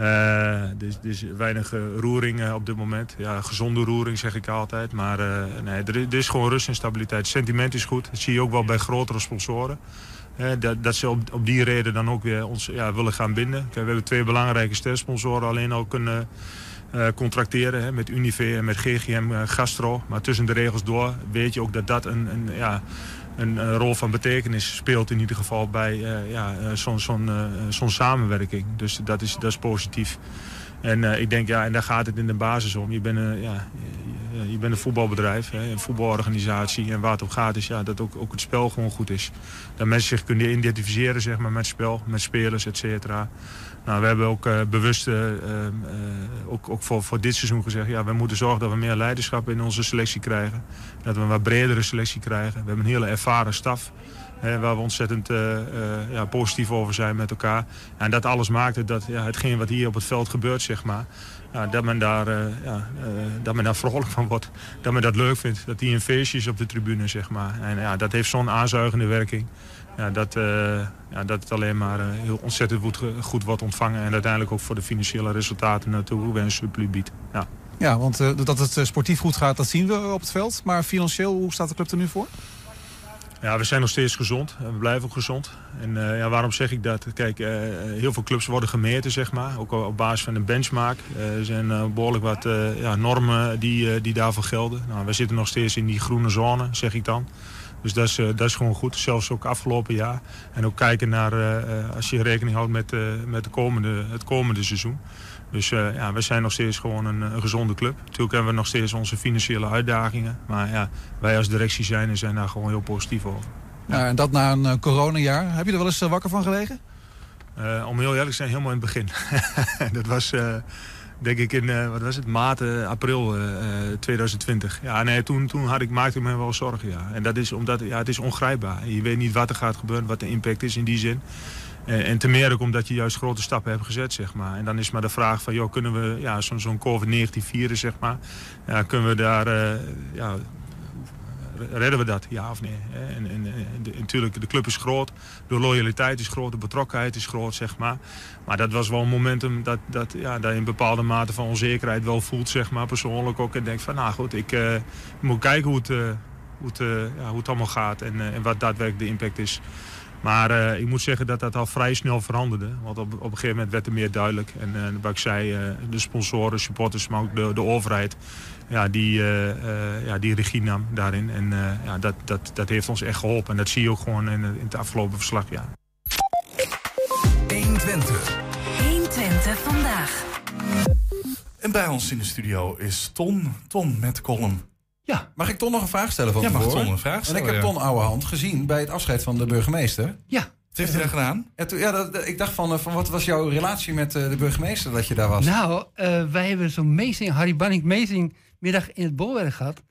Uh, dus, weinig roering op dit moment. Ja, gezonde roering zeg ik altijd. Maar uh, nee, er, is gewoon rust en stabiliteit. sentiment is goed. Dat zie je ook wel bij grotere sponsoren. Dat, dat, ze op, die reden dan ook weer ons ja, willen gaan binden. We hebben twee belangrijke stersponsoren alleen al kunnen contracteren hè, met Unive en met GGM Gastro. Maar tussen de regels door weet je ook dat dat een, een ja, een, rol van betekenis speelt in ieder geval bij ja, zo'n zo'n zo'n samenwerking. Dus dat is, dat is positief. En ik denk, ja, en daar gaat het in de basis om. Je bent, uh, ja, je, bent een voetbalbedrijf, hè, een voetbalorganisatie. En waar het om gaat is ja, dat ook, ook het spel gewoon goed is. Dat mensen zich kunnen identificeren zeg maar, met spel, met spelers, et cetera. Nou, we hebben ook uh, bewust, uh, ook, ook voor, voor dit seizoen gezegd... Ja, we moeten zorgen dat we meer leiderschap in onze selectie krijgen. Dat we een wat bredere selectie krijgen. We hebben een hele ervaren staf. Hè, waar we ontzettend ja, positief over zijn met elkaar. En dat alles maakt dat ja, hetgeen wat hier op het veld gebeurt, zeg maar... Dat, men daar, ja, dat men daar vrolijk van wordt. Dat men dat leuk vindt. Dat die een feestje is op de tribune, zeg maar. En ja, dat heeft zo'n aanzuigende werking ja, dat, uh, ja, dat het alleen maar uh, heel ontzettend goed, goed wordt ontvangen. En uiteindelijk ook voor de financiële resultaten naartoe het publiek. Ja. ja, want uh, dat het sportief goed gaat, dat zien we op het veld. Maar financieel, hoe staat de club er nu voor? Ja, we zijn nog steeds gezond. We blijven ook gezond. En ja, waarom zeg ik dat? Kijk, heel veel clubs worden gemeten, zeg maar. Ook op basis van een benchmark. er zijn behoorlijk wat ja, normen die, die daarvoor gelden. Nou, we zitten nog steeds in die groene zone, zeg ik dan. Dus dat is, eh, dat is gewoon goed. Zelfs ook afgelopen jaar. En ook kijken naar, eh, eh, als je rekening houdt met, met de komende, het komende seizoen. Dus ja, we zijn nog steeds gewoon een, een, gezonde club. Natuurlijk hebben we nog steeds onze financiële uitdagingen. Maar ja, wij als directie zijn en zijn daar gewoon heel positief over. Ja, en dat na een coronajaar. Heb je er wel eens wakker van gelegen? om heel eerlijk te zijn, helemaal in het begin. dat was denk ik in, uh, wat was het, maart, uh, april uh, 2020. Ja, nee, toen, toen had ik, maakte ik me wel zorgen, ja. En dat is omdat, ja, het is ongrijpbaar. Je weet niet wat er gaat gebeuren, wat de impact is in die zin. en te meer ook omdat je juist grote stappen hebt gezet, zeg maar. En dan is maar de vraag van, joh, kunnen we ja, zo'n zo'n COVID-19 vieren, zeg maar. Ja, kunnen we daar ja, redden we dat, ja of nee? En, en, de, natuurlijk, de club is groot, de loyaliteit is groot, de betrokkenheid is groot, zeg maar. Maar dat was wel een momentum dat, dat, ja, dat je een bepaalde mate van onzekerheid wel voelt, zeg maar, persoonlijk ook. En denkt van, nou goed, ik uh, moet kijken hoe het, uh, hoe, het, uh, ja, hoe het allemaal gaat en, en wat daadwerkelijk de impact is. Maar ik moet zeggen dat dat al vrij snel veranderde. Want op, op een gegeven moment werd er meer duidelijk. En uh, ik zei, de sponsoren, supporters, maar ook de, de overheid... Ja, die, ja, die regie nam daarin. En ja, dat, dat, dat heeft ons echt geholpen. En dat zie je ook gewoon in, in het afgelopen verslag. Ja. 120. 120 vandaag. En bij ons in de studio is Ton. Ton met column. Ja, mag ik Ton nog een vraag stellen van ja, tevoren? mag Ton een vraag stellen, En ik heb Ton Ouwehand gezien bij het afscheid van de burgemeester. Ja. Wat heeft hij daar gedaan? En toen, ja, dat, ik dacht van, van, wat was jouw relatie met uh, de burgemeester dat je daar was? Nou, uh, wij hebben zo'n meezing, Harry Banning meezing middag in het Bolwerk gehad.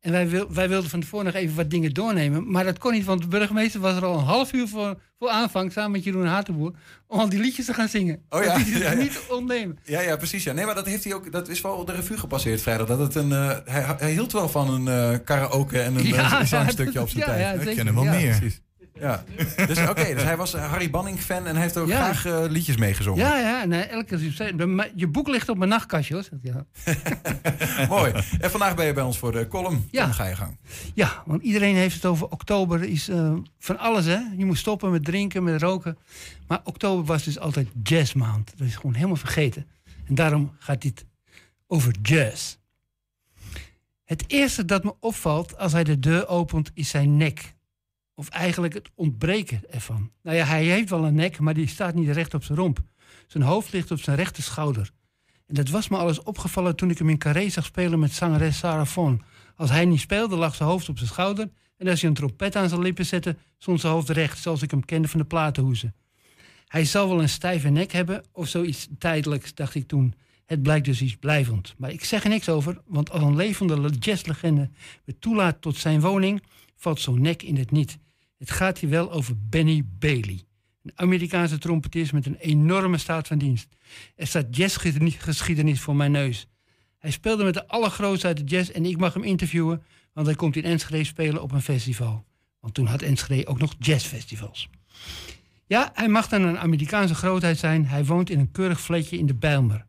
En wij, wil, wij wilden van tevoren nog even wat dingen doornemen. Maar dat kon niet, want de burgemeester was er al een half uur voor, voor aanvang... samen met Jeroen Hatenboer, om al die liedjes te gaan zingen. Oh ja, dat ja, ja. niet ontnemen. Ja, ja, precies. Ja. Nee, maar dat, heeft hij ook, dat is wel op de revue gepasseerd vrijdag. Dat het een, uh, hij, hij hield wel van een uh, karaoke en een, ja, een zangstukje op zijn ja, tijd. Ja, Ik ken hem wel meer. Precies. Ja, dus oké, dus hij was Harry Banning-fan en heeft ook Ja. graag uh, liedjes meegezongen. Ja, ja, nee, elke keer. Je boek ligt op mijn nachtkastje, hoor. Ja. Mooi. En vandaag ben je bij ons voor de column. Ja. Dan ga je gang. Ja, want iedereen heeft het over oktober. is uh, van alles, hè. Je moet stoppen met drinken, met roken. Maar oktober was dus altijd jazzmaand. Dat is gewoon helemaal vergeten. En daarom gaat dit over jazz. Het eerste dat me opvalt als hij de deur opent, is zijn nek. Of eigenlijk het ontbreken ervan. Nou ja, hij heeft wel een nek, maar die staat niet recht op zijn romp. Zijn hoofd ligt op zijn rechter schouder. En dat was me alles opgevallen toen ik hem in Carré zag spelen met zangeres Sarah Vaughan. Als hij niet speelde, lag zijn hoofd op zijn schouder. En als hij een trompet aan zijn lippen zette, stond zijn hoofd recht, zoals ik hem kende van de platenhoezen. Hij zal wel een stijve nek hebben, of zoiets tijdelijks, dacht ik toen. Het blijkt dus iets blijvend. Maar ik zeg er niks over, want als een levende jazzlegende me toelaat tot zijn woning, valt zo'n nek in het niet. Het gaat hier wel over Benny Bailey. Een Amerikaanse trompetist met een enorme staat van dienst. Er staat jazzgeschiedenis voor mijn neus. Hij speelde met de allergrootste uit de jazz en ik mag hem interviewen, want hij komt in Enschede spelen op een festival. Want toen had Enschede ook nog jazzfestivals. Ja, hij mag dan een Amerikaanse grootheid zijn. Hij woont in een keurig flatje in de Bijlmer.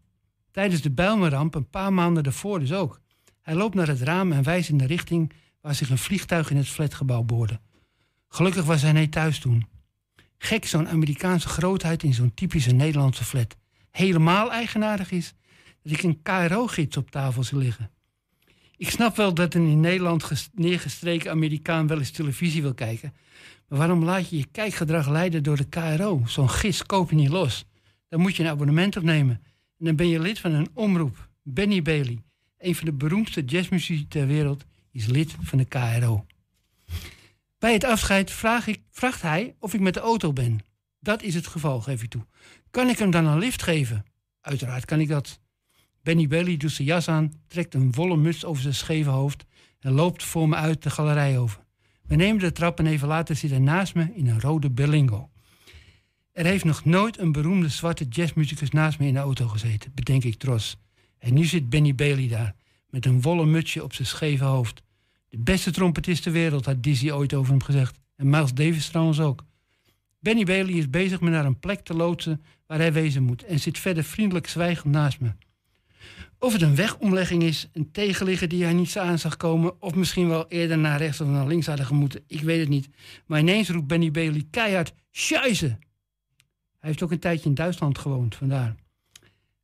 Tijdens de Bijlmerramp, een paar maanden daarvoor dus ook. Hij loopt naar het raam en wijst in de richting waar zich een vliegtuig in het flatgebouw boorde. Gelukkig was hij niet thuis toen. Gek zo'n Amerikaanse grootheid in zo'n typische Nederlandse flat. Helemaal eigenaardig is dat ik een KRO-gids op tafel zie liggen. Ik snap wel dat een in Nederland neergestreken Amerikaan wel eens televisie wil kijken. Maar waarom laat je je kijkgedrag leiden door de KRO? Zo'n gids koop je niet los. Dan moet je een abonnement opnemen. En dan ben je lid van een omroep. Benny Bailey, een van de beroemdste jazzmuzici ter wereld, is lid van de KRO. Bij het afscheid vraagt hij of ik met de auto ben. Dat is het geval, geef ik toe. Kan ik hem dan een lift geven? Uiteraard kan ik dat. Benny Bailey doet zijn jas aan, trekt een wollen muts over zijn scheve hoofd en loopt voor me uit de galerij over. We nemen de trap en even later zit hij naast me in een rode Berlingo. Er heeft nog nooit een beroemde zwarte jazzmuzikus naast me in de auto gezeten, bedenk ik trots. En nu zit Benny Bailey daar, met een wollen mutsje op zijn scheve hoofd. De beste trompetist ter wereld, had Dizzy ooit over hem gezegd. En Miles Davis trouwens ook. Benny Bailey is bezig me naar een plek te loodsen waar hij wezen moet en zit verder vriendelijk zwijgend naast me. Of het een wegomlegging is, een tegenligger die hij niet aan zag komen, of misschien wel eerder naar rechts of naar links hadden gemoeten, ik weet het niet. Maar ineens roept Benny Bailey keihard: Scheisse! Hij heeft ook een tijdje in Duitsland gewoond, vandaar.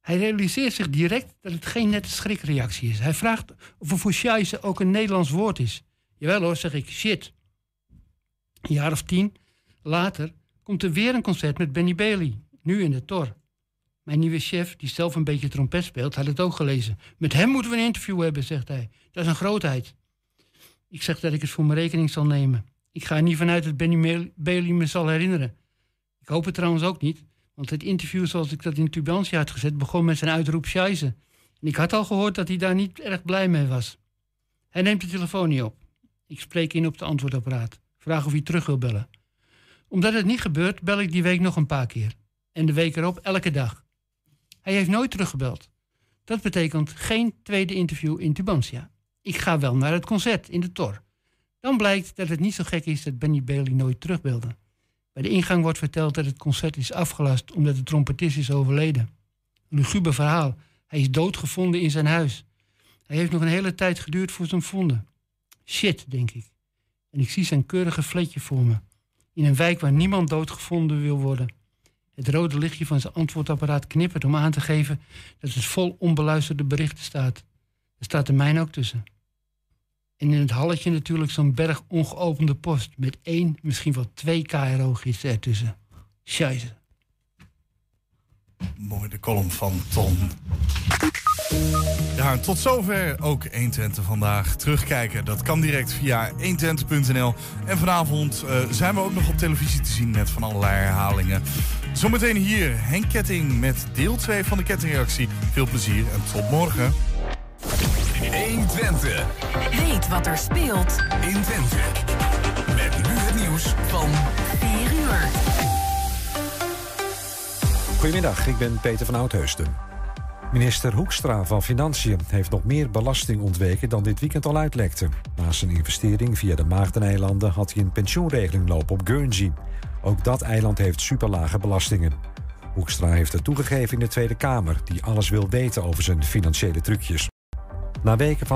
Hij realiseert zich direct dat het geen nette schrikreactie is. Hij vraagt of voor scheisse ook een Nederlands woord is. Jawel hoor, zeg ik, shit. Een jaar of tien later komt er weer een concert met Benny Bailey, nu in de Tor. Mijn nieuwe chef, die zelf een beetje trompet speelt, had het ook gelezen. Met hem moeten we een interview hebben, zegt hij. Dat is een grootheid. Ik zeg dat ik het voor mijn rekening zal nemen. Ik ga er niet vanuit dat Benny Bailey me zal herinneren. Ik hoop het trouwens ook niet, want het interview zoals ik dat in Tubantia had gezet, begon met zijn uitroep scheisse. En ik had al gehoord dat hij daar niet erg blij mee was. Hij neemt de telefoon niet op. Ik spreek in op de antwoordapparaat. Vraag of hij terug wil bellen. Omdat het niet gebeurt, bel ik die week nog een paar keer. En de week erop elke dag. Hij heeft nooit teruggebeld. Dat betekent geen tweede interview in Tubantia. Ik ga wel naar het concert in de Tor. Dan blijkt dat het niet zo gek is dat Benny Bailey nooit terugbelde. Bij de ingang wordt verteld dat het concert is afgelast omdat de trompetist is overleden. Een luguber verhaal. Hij is doodgevonden in zijn huis. Hij heeft nog een hele tijd geduurd voor zijn vonden. Shit, denk ik. En ik zie zijn keurige fletje voor me. In een wijk waar niemand doodgevonden wil worden. Het rode lichtje van zijn antwoordapparaat knippert om aan te geven dat het vol onbeluisterde berichten staat. Er staat de mijn ook tussen. En in het halletje natuurlijk zo'n berg ongeopende post met één, misschien wel twee KRO-gidsen ertussen. Scheisse. Mooi, de column van Tom. Ja, tot zover ook 120 vandaag. Terugkijken, dat kan direct via 120.nl. En vanavond uh, zijn we ook nog op televisie te zien met van allerlei herhalingen. Zometeen hier Henk Ketting met deel 2 van de kettingreactie. Veel plezier en tot morgen. 120. Weet wat er speelt in Twente. Met nu het nieuws van 4 uur. Goedemiddag, ik ben Peter van Oudheusden. Minister Hoekstra van Financiën heeft nog meer belasting ontweken dan dit weekend al uitlekte. Na zijn investering via de Maagdeneilanden had hij een pensioenregeling lopen op Guernsey. Ook dat eiland heeft superlage belastingen. Hoekstra heeft het toegegeven in de Tweede Kamer, die alles wil weten over zijn financiële trucjes. Na weken van